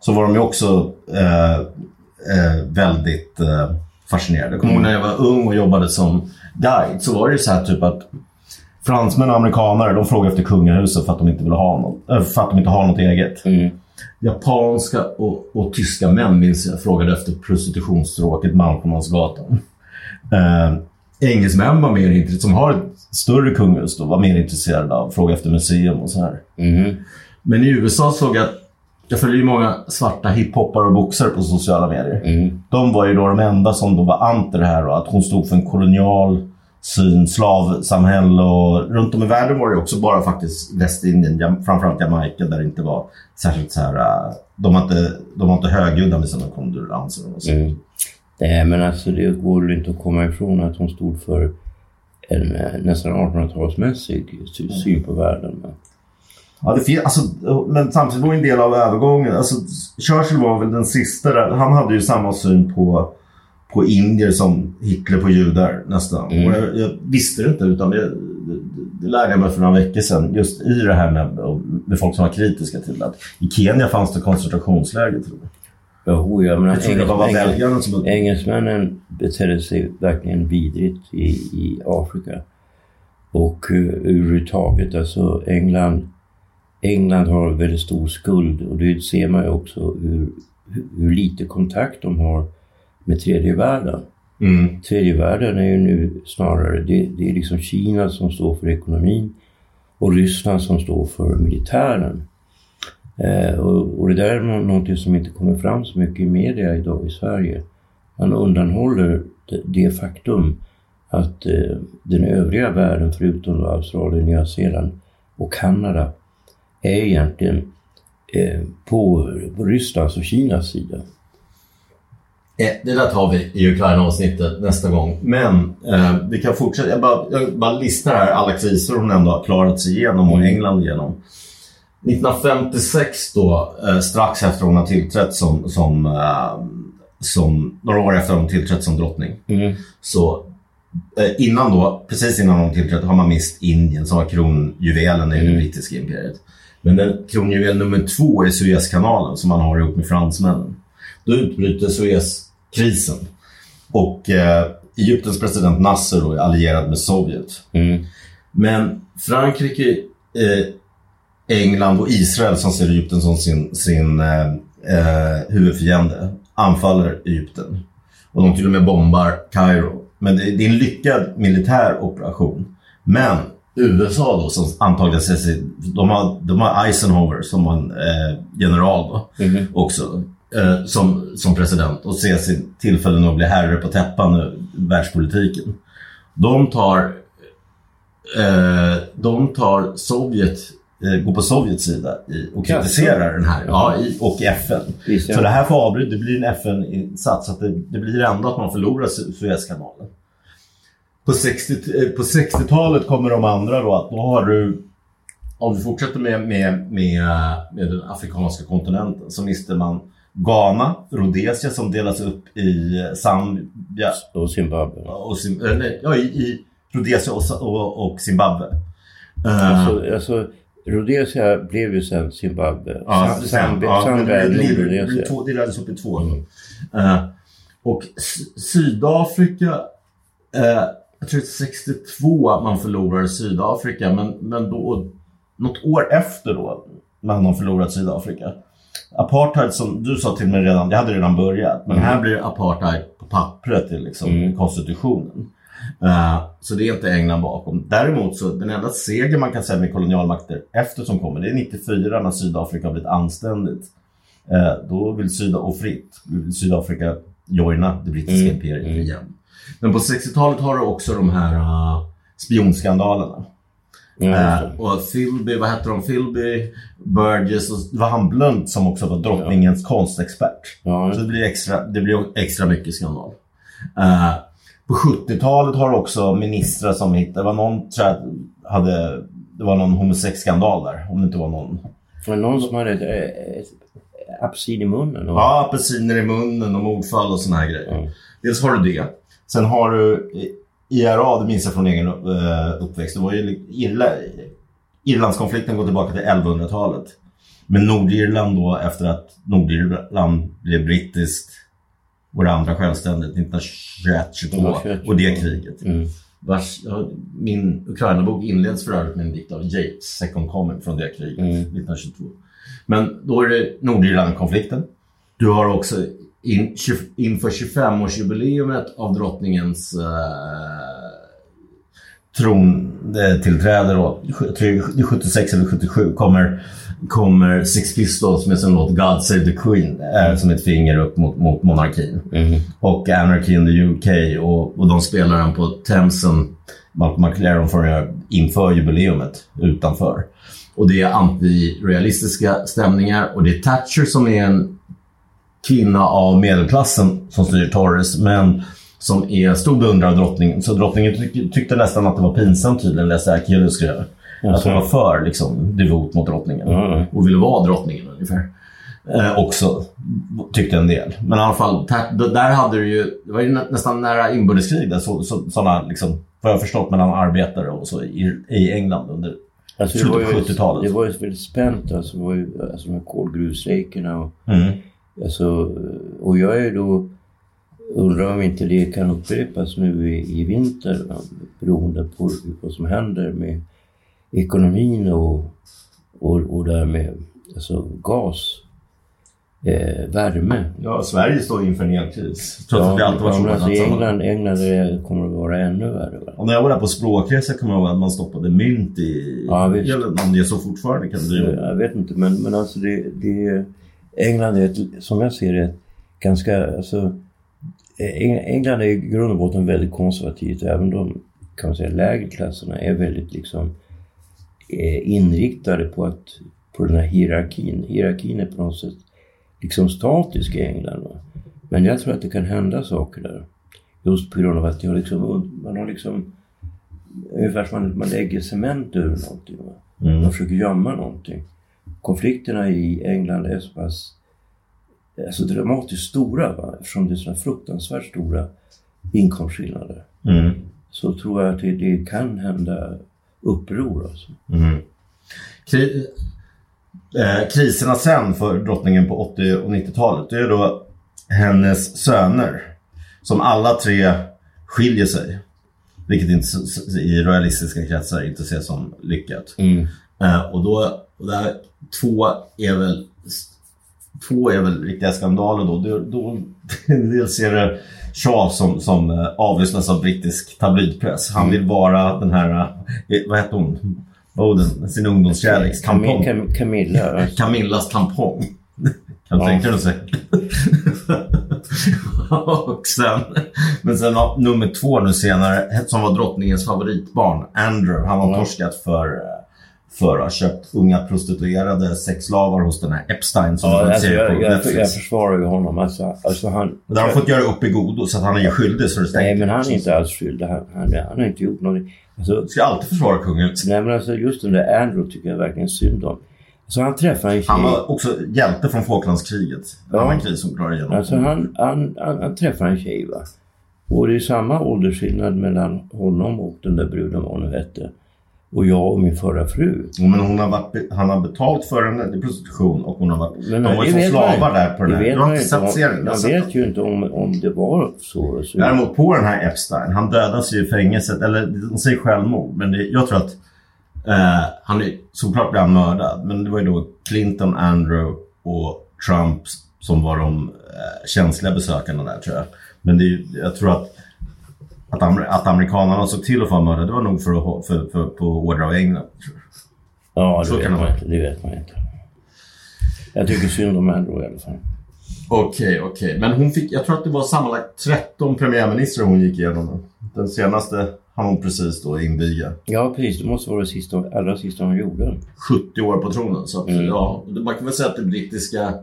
Så var de ju också eh, eh, väldigt eh, fascinerade. Jag kommer ihåg när jag var ung och jobbade som guide så var det ju så här typ att fransmän och amerikanare de frågade efter kungahuset för att de inte ville ha något, äh, för att de inte har något eget. Mm. Japanska och, och tyska män minns jag frågade efter prostitutionsstråket Malcolmsgatan. Engelsmän var mer intresserade, som har ett större kungahus då, var mer intresserade av att fråga efter museum och så här. Mhm. Men i USA såg jag att jag följer ju många svarta hiphoppare och boxare på sociala medier. Mm. De var ju då de enda som då var anti det här och att hon stod för en kolonial syn, slavsamhälle och runt om i världen var det också bara faktiskt Västindien, framförallt Jamaica där det inte var särskilt så här, äh, de var inte, de var inte högljudda med sina kondolenser och så. Mm. Nej, men alltså det går väl inte att komma ifrån att hon stod för en eh, nästan 1800-talsmässig sy- syn på världen. Ja, det fin- alltså, men samtidigt var en del av övergången. Alltså, Churchill var väl den sista där. Han hade ju samma syn på, på indier som Hitler på judar nästan. Mm. Och jag, jag visste det inte utan det, det, det lärde jag mig för några veckor sedan. Just i det här med, med folk som var kritiska till. Att I Kenya fanns det koncentrationsläger tror jag. Jo, jag menar, Jag trodde det var engelsmän- väljarna som... Engelsmännen betedde sig verkligen vidrigt i, i Afrika. Och uh, överhuvudtaget, alltså England, England har väldigt stor skuld och det ser man ju också hur, hur lite kontakt de har med tredje världen. Mm. Tredje världen är ju nu snarare, det, det är liksom Kina som står för ekonomin och Ryssland som står för militären. Eh, och, och det där är nå- någonting som inte kommer fram så mycket i media idag i Sverige. Man undanhåller det, det faktum att eh, den övriga världen förutom Australien, Nya Zeeland och Kanada är egentligen eh, på, på Rysslands och Kinas sida. Eh, Det där tar vi i Ukraina-avsnittet nästa gång. Men eh, vi kan fortsätta. Jag bara, jag bara listar här alla kriser hon ändå har klarat sig igenom och England igenom. 1956 då, eh, strax efter hon har tillträtt som, som, eh, som några år efter hon tillträtt som drottning. Mm. Så eh, innan då, precis innan hon tillträdde, har man mist Indien som var kronjuvelen i det Mm. brittiska imperiet. Men den kronjuvel nummer två är Suezkanalen som man har ihop med fransmännen. Då utbryter Suezkrisen. Och eh, Egyptens president Nasser då är allierad med Sovjet. Mm. Men Frankrike, eh, England och Israel som ser Egypten som sin, sin eh, eh, huvudfiende anfaller Egypten. Och de till och med bombar Kairo. Men det, det är en lyckad militär operation. Men USA då som antagligen ser sig, de har, de har Eisenhower som en eh, general då Mhm. också. Eh, som, som president och ser sin tillfälle nu att bli herre på täppan i världspolitiken. De tar eh, de tar Sovjet, eh, går på Sovjets sida och kritiserar den här. Ja, och FN. Visst, ja. Så det här får avbryta, det blir en FN-insats. Så det, det blir ändå att man förlorar Su- Suezkanalen. På 60 eh, på 60-talet kommer de andra då att då har du om du fortsätter med, med, med, med den afrikanska kontinenten så mister man Ghana, Rhodesia som delas upp i Zambia Och Zimbabwe. och, Zim- eh, nej, ja, i, i Rhodesia och, och, och Zimbabwe. Eh, Alltså, alltså, Rhodesia blev ju sen Zimbabwe. Ja, Zambia, ja, men det, delades upp i två. Eh, och S- Sydafrika, eh, jag tror det är 62 att man förlorar Sydafrika, men, men då, något år efter då, man har förlorat Sydafrika. Apartheid som du sa till mig redan, det hade redan börjat. Men här blir apartheid på pappret i liksom Mm. konstitutionen. Eh, så det är inte England bakom. Däremot så den enda seger man kan säga med kolonialmakter efter som kommer, det är 94 när Sydafrika har blivit anständigt. Eh, då vill Syda och fritt vill Sydafrika joina det brittiska Mm, imperiet mm. igen. Men på 60-talet har du också de här uh, spionskandalerna. Ja, Eh, det. och Philby, vad hette de? Philby, Burgess och det var han Blunt som också var drottningens konstexpert. Ja, Så det blir extra, det blir extra mycket skandal. Eh, på 70-talet har också ministrar som hittade, det var någon tror jag, hade det var någon homosexskandal där. Om det inte var någon... Men någon som hade ett, ett apelsin i munnen. Och... Ja, apelsiner i munnen och mordfall och såna här grejer. Mm. Dels har du det. Sen har du IRA, det minns jag från egen uh, uppväxt. Det var ju Irla, Irlandskonflikten går tillbaka till 1100-talet. Men Nordirland då efter att Nordirland blev brittiskt och det andra självständigt 1921-22 och det kriget. Mm. Vars, min Ukraina-bok inleds för övrigt med en dikt av Yates, Second Coming från det kriget mm. 1922. Men då är det Nordirland-konflikten. Du har också in, inför 25-årsjubileumet av drottningens eh, trontillträde då, 76 eller 77, kommer, kommer Six Pistols med sin låt God Save the Queen eh, som ett finger upp mot, mot monarkin. Mm. Och Anarchy in the UK och, och de spelar den på Themsen, Malcolm McLaren får inför jubileumet utanför. Och det är antirealistiska stämningar och det är Thatcher som är en kvinna av medelklassen som styr Torres men som är stor beundrare av drottningen. Så drottningen tyck, tyckte nästan att det var pinsamt tydligen, läste Akelius skrev. Att hon var för liksom, devot mot drottningen mm. och ville vara drottningen ungefär. Eh, också, tyckte en del. Men i alla fall, där hade du ju, det var ju nästan nära inbördeskrig där, så, så, sådana liksom, vad jag förstått mellan arbetare och så i, i England under alltså, slutet på 70-talet. Det var ju väldigt spänt alltså, det var ju, alltså med kolgruvstrejkerna och, mm. alltså, och jag är ju då Undrar om inte det kan upprepas nu i, i vinter beroende på vad som händer med ekonomin och, och, och därmed alltså gas, eh, värme. Ja, Sverige står inför en elkris. Trots ja, att det alltid varit så. Alltså, I England, England det kommer att vara ännu värre. Och när jag var där på språkresa kommer jag ihåg att man stoppade mynt i ja, elen. Om det är så fortfarande kan det Jag vet inte men, men alltså det, det England är ett, som jag ser det ganska, alltså England är i grund och botten väldigt konservativt. Även de kan man säga, lägre klasserna är väldigt liksom inriktade på, att, på den här hierarkin. Hierarkin är på något sätt liksom statisk i England. Va? Men jag tror att det kan hända saker där. Just på grund av att har liksom, man har liksom ungefär som man, man lägger cement över någonting. Va? Mm. Man försöker gömma någonting. Konflikterna i England är så pass alltså dramatiskt stora va? eftersom det är så fruktansvärt stora inkomstskillnader. Mm. Så tror jag att det, det kan hända uppror. Alltså. Mm. Kri eh, kriserna sen för drottningen på 80 och 90-talet det är då hennes söner som alla tre skiljer sig. Vilket inte, i realistiska kretsar inte ses som lyckat. Mm. Eh, och då, och där, två är väl två är väl riktiga skandaler då dels är det Shaw som, som eh, avlyssnas av brittisk tabloidpress. Han vill vara den här, eh, vad heter hon? Oden, sin ungdomskärleks tampong. Cam Camilla. Camillas tampong. Kan ja. tänka dig sig. och sen, men sen nummer två nu senare, som var drottningens favoritbarn, Andrew. Han har torskat för eh, för att ha köpt unga prostituerade sexslavar hos den här Epstein som ja, alltså, jag, jag, jag, försvarar ju honom. Alltså, alltså han, Där har fått göra upp i godo så att han är skyldig så det Nej men han är inte alls skyldig. Han, han, han har inte gjort någonting. Alltså, Ska jag alltid försvara kungen? Nej men alltså just den där Andrew tycker jag verkligen synd om. Så han träffar en tjej. Han var också hjälte från Falklandskriget. Ja. Annan krig som klarar igenom. Alltså han, han, han, han träffar en tjej va. Och det är samma åldersskillnad mellan honom och den där bruden vad hon hette och jag och min förra fru. Ja, men hon har varit, han har betalt för henne i prostitution och hon har varit, men, de var ju som slavar där på den här. Jag har inte sett serien. Man vet ju inte om, om det var så. så. Däremot på den här Epstein, han dödas ju i fängelset, eller de säger självmord, men det, jag tror att eh, han är såklart blev han mördad, men det var ju då Clinton, Andrew och Trump som var de eh, känsliga besökarna där tror jag. Men det är, jag tror att att, amer att amerikanerna såg till att få mördad, det var nog för, att, för, för, på order av England. Ja, det, vet man, inte, det vet man inte. Jag tycker synd om Andrew i alla fall. Okej, okay, okej. Okay. Men hon fick, jag tror att det var sammanlagt 13 premiärministrar hon gick igenom. Den senaste har hon precis då inviga. Ja, precis. Det måste vara det sista, allra sista hon gjorde. 70 år på tronen. Så att, mm. ja, man kan väl säga att det brittiska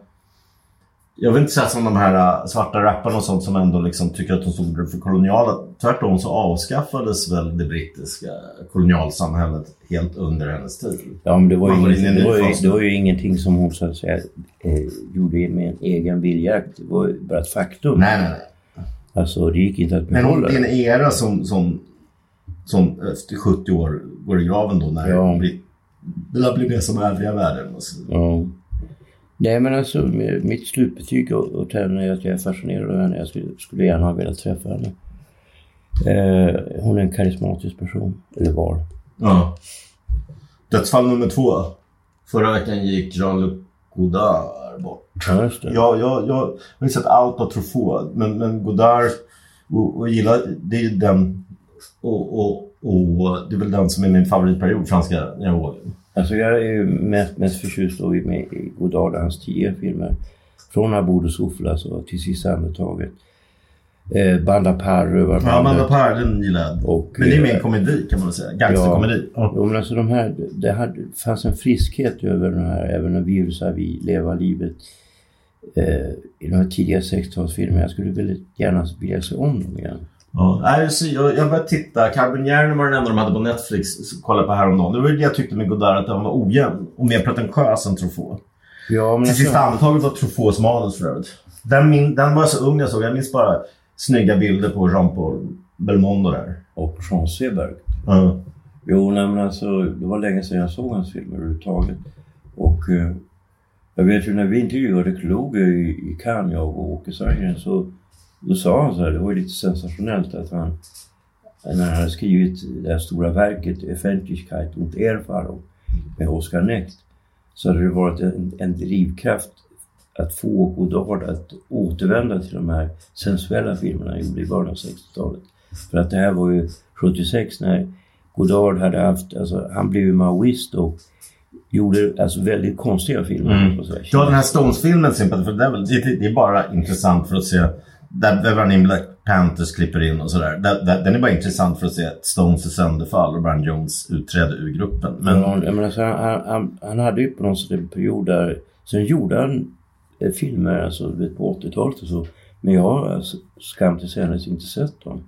jag vill inte säga som de här äh, svarta rapparna och sånt som ändå liksom tycker att de stod för koloniala. Tvärtom så avskaffades väl det brittiska kolonialsamhället helt under hennes tid. Ja, men det var, ju, Man går in i inget, en det, var ju, det var ju ingenting som hon så att säga eh, gjorde med en egen vilja. Det var ju bara ett faktum. Nej, nej, nej. Alltså det gick inte att Men behålla. det är en era som, som, som efter 70 år går i graven då när Ja. det blir, det som övriga världen. Alltså. Ja. Nej men alltså mitt slutbetyg åt henne är att jag är fascinerad av henne. Jag skulle, skulle gärna ha velat träffa henne. Eh, hon är en karismatisk person. Eller var. Ja. Dödsfall nummer två. Förra veckan gick Jean-Luc Godard bort. Ja just det. Jag, jag, jag har sett allt av Truffaut, men, men Godard och, och gillar, det är ju den och, och, och det är väl den som är min favoritperiod, franska dialogen. Alltså jag är mest, mest förtjust då i, i Godard och hans tio filmer. Från Abu de Souffle alltså till Sista andetaget. Eh, Banda Par, Ja, Rövarbandet. Amanda Per, den gillar jag. Och, Men det är mer eh, en komedi kan man väl säga. Gangsterkomedi. Ja. Jo men alltså de här, det hade, fanns en friskhet över den här, även när Virus vi leva livet. Eh, I de här tidiga 60-talsfilmerna. Jag skulle väldigt gärna vilja se om dem igen. Ja, jag, jag började titta. Carbonieren var den enda de hade på Netflix. Kollade på häromdagen. Det var det jag tyckte med Godard, att den var ojämn och mer pretentiös än Truffaut. Ja men sista andetaget var Truffauts manus för övrigt. Den, min, den var jag så ung jag såg. Jag minns bara snygga bilder på Jean-Paul Belmondo där. och Jean Seberg. Ja. Jo nej men alltså det var länge sedan jag såg hans filmer överhuvudtaget. Och eh, jag vet ju när vi intervjuade Kluge i, i Cannes, jag och Åke Sargren, så då sa han så här, det var ju lite sensationellt att han när han hade skrivit det här stora verket Effentlichkeit und Erfahrung med Oscar Necht så hade det varit en, en drivkraft att få Godard att återvända till de här sensuella filmerna han gjorde i början av 60-talet. För att det här var ju 76 när Godard hade haft, alltså han blev ju maoist och gjorde alltså väldigt konstiga filmer. Mm. Här. Ja, den här Stones-filmen för det är, väl, det är bara intressant för att se där Bevan in Black Panthers klipper in och sådär. Där- där- Den är bara intressant för att se Stones i sönderfall och Brian Jones utträde ur gruppen. Men Men, jag menar, så han, han, han hade ju på något sätt en period där, sen gjorde han eh, filmer alltså, på 80-talet och så. Men jag har alltså, skam till sägandes inte sett dem.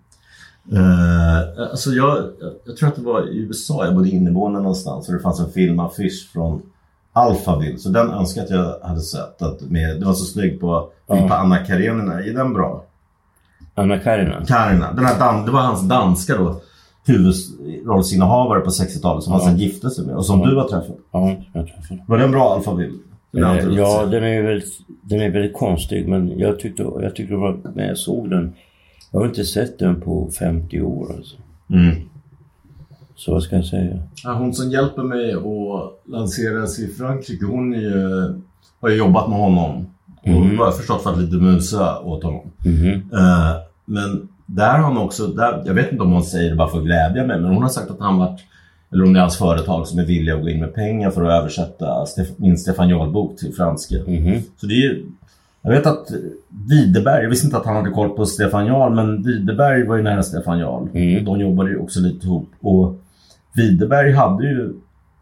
Eh, alltså jag, jag, jag tror att det var i USA jag bodde inneboende någonstans och det fanns en filmaffisch från Alphaville. Så den önskar jag att jag hade sett. Att med, det var så snygg på, Ja. på Anna Karenina. Är den bra? Anna Karina. Karina. Den här dan, det var hans danska då. Huvudrollsinnehavare på 60-talet som han Ja. sen gifte sig med och som Ja. du har träffat. Ja, jag träffade. Var den bra Alphaville? Eh, alltid ja, den är väldigt, den är väldigt konstig men jag tyckte, jag tyckte det var, när jag såg den, jag har inte sett den på 50 år alltså. Mm. Så vad ska jag säga? Ja, hon som hjälper mig att lansera sig i Frankrike, hon ju, har ju jobbat med honom. Och Mhm. vad jag förstått varit lite musa åt honom. Mhm. Eh, men där har hon också, där, jag vet inte om hon säger det bara för att glädja mig, men hon har sagt att han varit, eller om det är hans företag som är villiga att gå in med pengar för att översätta Stef- min Stefan Jarl-bok till franska. Mhm. Så det är ju, jag vet att Widerberg, jag visste inte att han hade koll på Stefan Jarl, men Widerberg var ju nära Stefan Jarl. Mm. De jobbade ju också lite ihop. Och Widerberg hade ju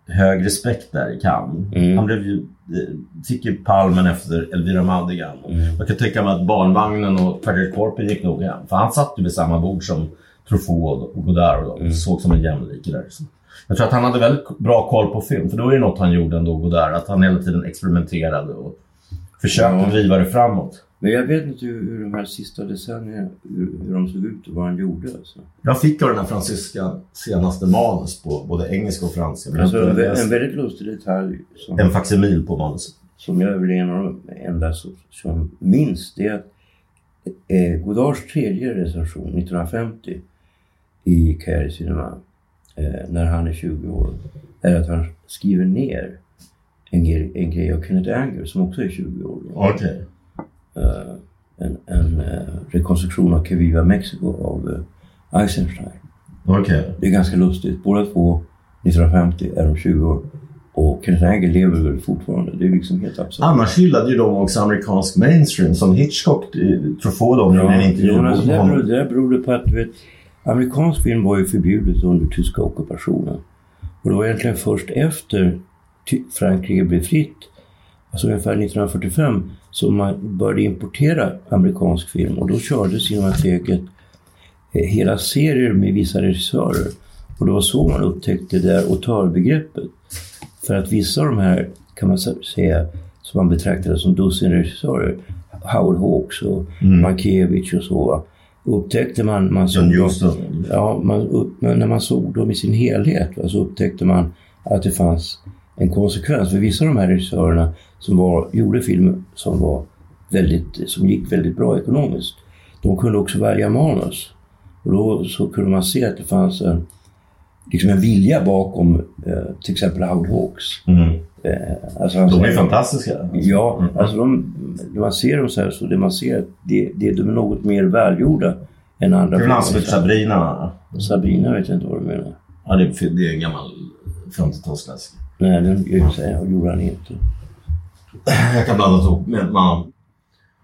hög respekt där i Cannes. Mm. Han blev ju, eh, fick ju palmen efter Elvira Madigan. Mm. Jag kan tänka mig att barnvagnen och Fredrik Korpen gick nog hem. För han satt ju vid samma bord som Truffaut och Godard och de Mm. såg som en jämlike där. Så jag tror att han hade väldigt bra koll på film. För det var ju något han gjorde ändå, Godard. Att han hela tiden experimenterade och försökte Ja. driva det framåt. Men jag vet inte hur, hur de här sista decennierna, hur, hur de såg ut och vad han gjorde alltså. Jag fick av den här fransyskan senaste manus på både engelska och franska. Alltså en, en väldigt lustig detalj som, en facsimil på manuset. som jag är väl en av de enda som, som minns det är att eh, Godards tredje recension 1950 i Caire Cinema eh, när han är 20 år är att han skriver ner en, en grej av Kenneth Anger som också är 20 år. Okej. Eh, en en eh, rekonstruktion av Que Viva Mexico av eh, Eisenstein. Okej. Det är ganska lustigt. Båda två 1950 är de 20 år. Och Kenneth Anger lever väl fortfarande. Det är liksom helt absurt. Annars hyllade ju de också amerikansk mainstream som Hitchcock, eh, Truffaut de gjorde en intervju men alltså, det, beror, det berodde på att du vet, amerikansk film var ju förbjudet under tyska ockupationen. Och det var egentligen först efter Frankrike blev fritt alltså ungefär 1945, som man började importera amerikansk film och då kördes Cinemateket eh, hela serier med vissa regissörer. Och det var så man upptäckte det där autörbegreppet. För att vissa av de här, kan man säga, som man betraktade som dussinregissörer, Howard Hawks och mm. Mankiewicz och så, upptäckte man... man såg dem, ja, man, upp, när man såg dem i sin helhet va, så upptäckte man att det fanns en konsekvens. För vissa av de här regissörerna som var, gjorde filmer som, var väldigt, som gick väldigt bra ekonomiskt, de kunde också välja manus. Och då så kunde man se att det fanns en, liksom en vilja bakom eh, till exempel Howard Hawks. Mm. Eh, alltså de är säger, fantastiska. Ja, mm. alltså de, när man ser dem så här så det man ser det, det, de är något mer välgjorda än andra. Hur ansluter Sabrina? Sabrina vet jag inte vad du menar. Ja, det, är, det är en gammal 50-talsklassiker. Nej, den gjorde han inte. Jag kan blanda ihop med man.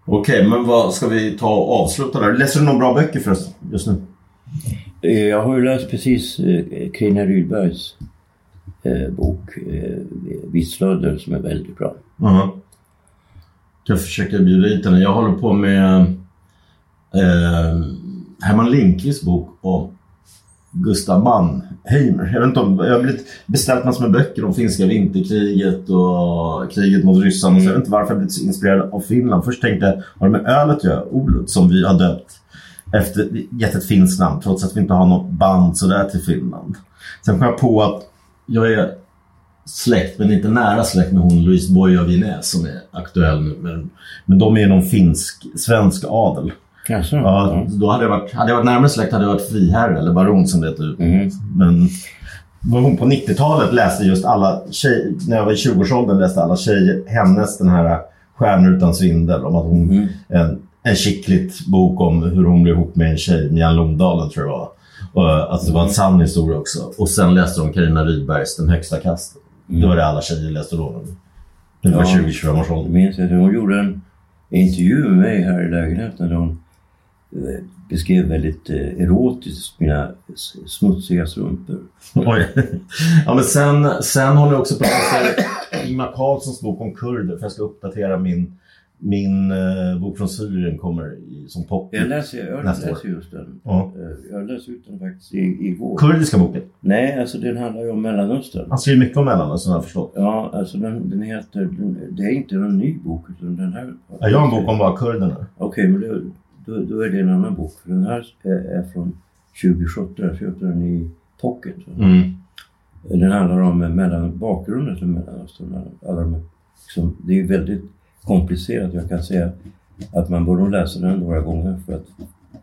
Okej, men vad ska vi ta och avsluta där? Läser du några bra böcker förresten just nu? Eh, jag har ju läst precis eh, Carina Rydbergs eh, bok eh, Visslödder som är väldigt bra. Uh-huh. Jag försöker bjuda hit henne. Jag håller på med eh, Herman Lindqvists bok om Gustav Mannheimer. Jag vet inte om, jag har blivit beställt massor med böcker om finska vinterkriget och kriget mot ryssarna. Mm. Så jag vet inte varför jag blivit så inspirerad av Finland. Först tänkte jag, har det med ölet att göra? Olut, som vi har döpt efter, gett ett finskt namn trots att vi inte har något band sådär till Finland. Sen kom jag på att jag är släkt, men inte nära släkt med hon Louise Boye av Vinäs som är aktuell nu. Men, men de är någon finsk, svensk adel. Kanske. Ja, då hade jag varit, hade jag varit närmare släkt hade jag varit friherre eller baron som det heter. Mm. Men hon på 90-talet läste just alla tjejer, när jag var i 20-årsåldern läste alla tjejer hennes den här Stjärnor utan svindel om att hon, mm. en, en skickligt bok om hur hon blev ihop med en tjej, Mia Långdalen tror jag var. Och, alltså det var en sann historia också. Och sen läste de Carina Rydbergs Den högsta kasten. Mm. Det var det alla tjejer läste då. Det var ja, 20-25 års ålder. minns att hon gjorde en intervju med mig här i lägenheten hon beskrev väldigt eh, erotiskt mina smutsiga strumpor. Oj. Ja, men sen, sen håller jag också på att Ingmar Carlssons bok om kurder för jag ska uppdatera min min eh, bok från Syrien kommer i, som pop. Jag läser, jag läser just den. Ja. Eh, jag läste ut den faktiskt igår. Kurdiska boken? Nej, alltså den handlar ju om Mellanöstern. Han skriver mycket om Mellanöstern har jag förstått. Ja, alltså den, den heter... Den, det är inte en ny bok utan den här... Ja, jag har en bok om bara kurderna. Okej, okay, men det, då, då, är det en annan bok. För den här är, från 2017. Jag köpte den i pocket. Mm. Den handlar om mellan, bakgrunden till Mellanöstern. Alla de, liksom, det är väldigt komplicerat. Jag kan säga att man nog läsa den några gånger för att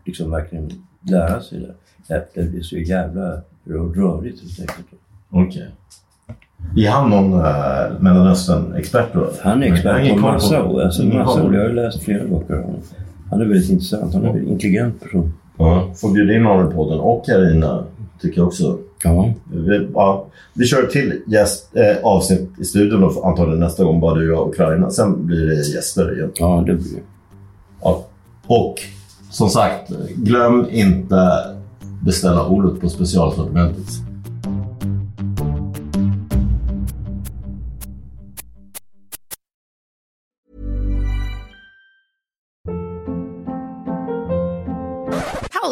liksom verkligen lära sig det. Det är så jävla rörigt helt enkelt. Okej. Okay. Är han någon äh, Mellanöstern-expert då? Han är expert på massa, alltså, massa Jag har läst flera böcker av honom. Han är väldigt intressant. Han är en väldigt intelligent person. Ja, får bjuda in honom i podden. Och Carina tycker jag också. Ja. Vi, ja, vi kör till gäst, äh, avsnitt i studion då, antagligen nästa gång, bara du, och Ukraina. Sen blir det gäster igen. Ja, det blir det. Ja. Och som sagt, glöm inte beställa ordet på specialsortimentet.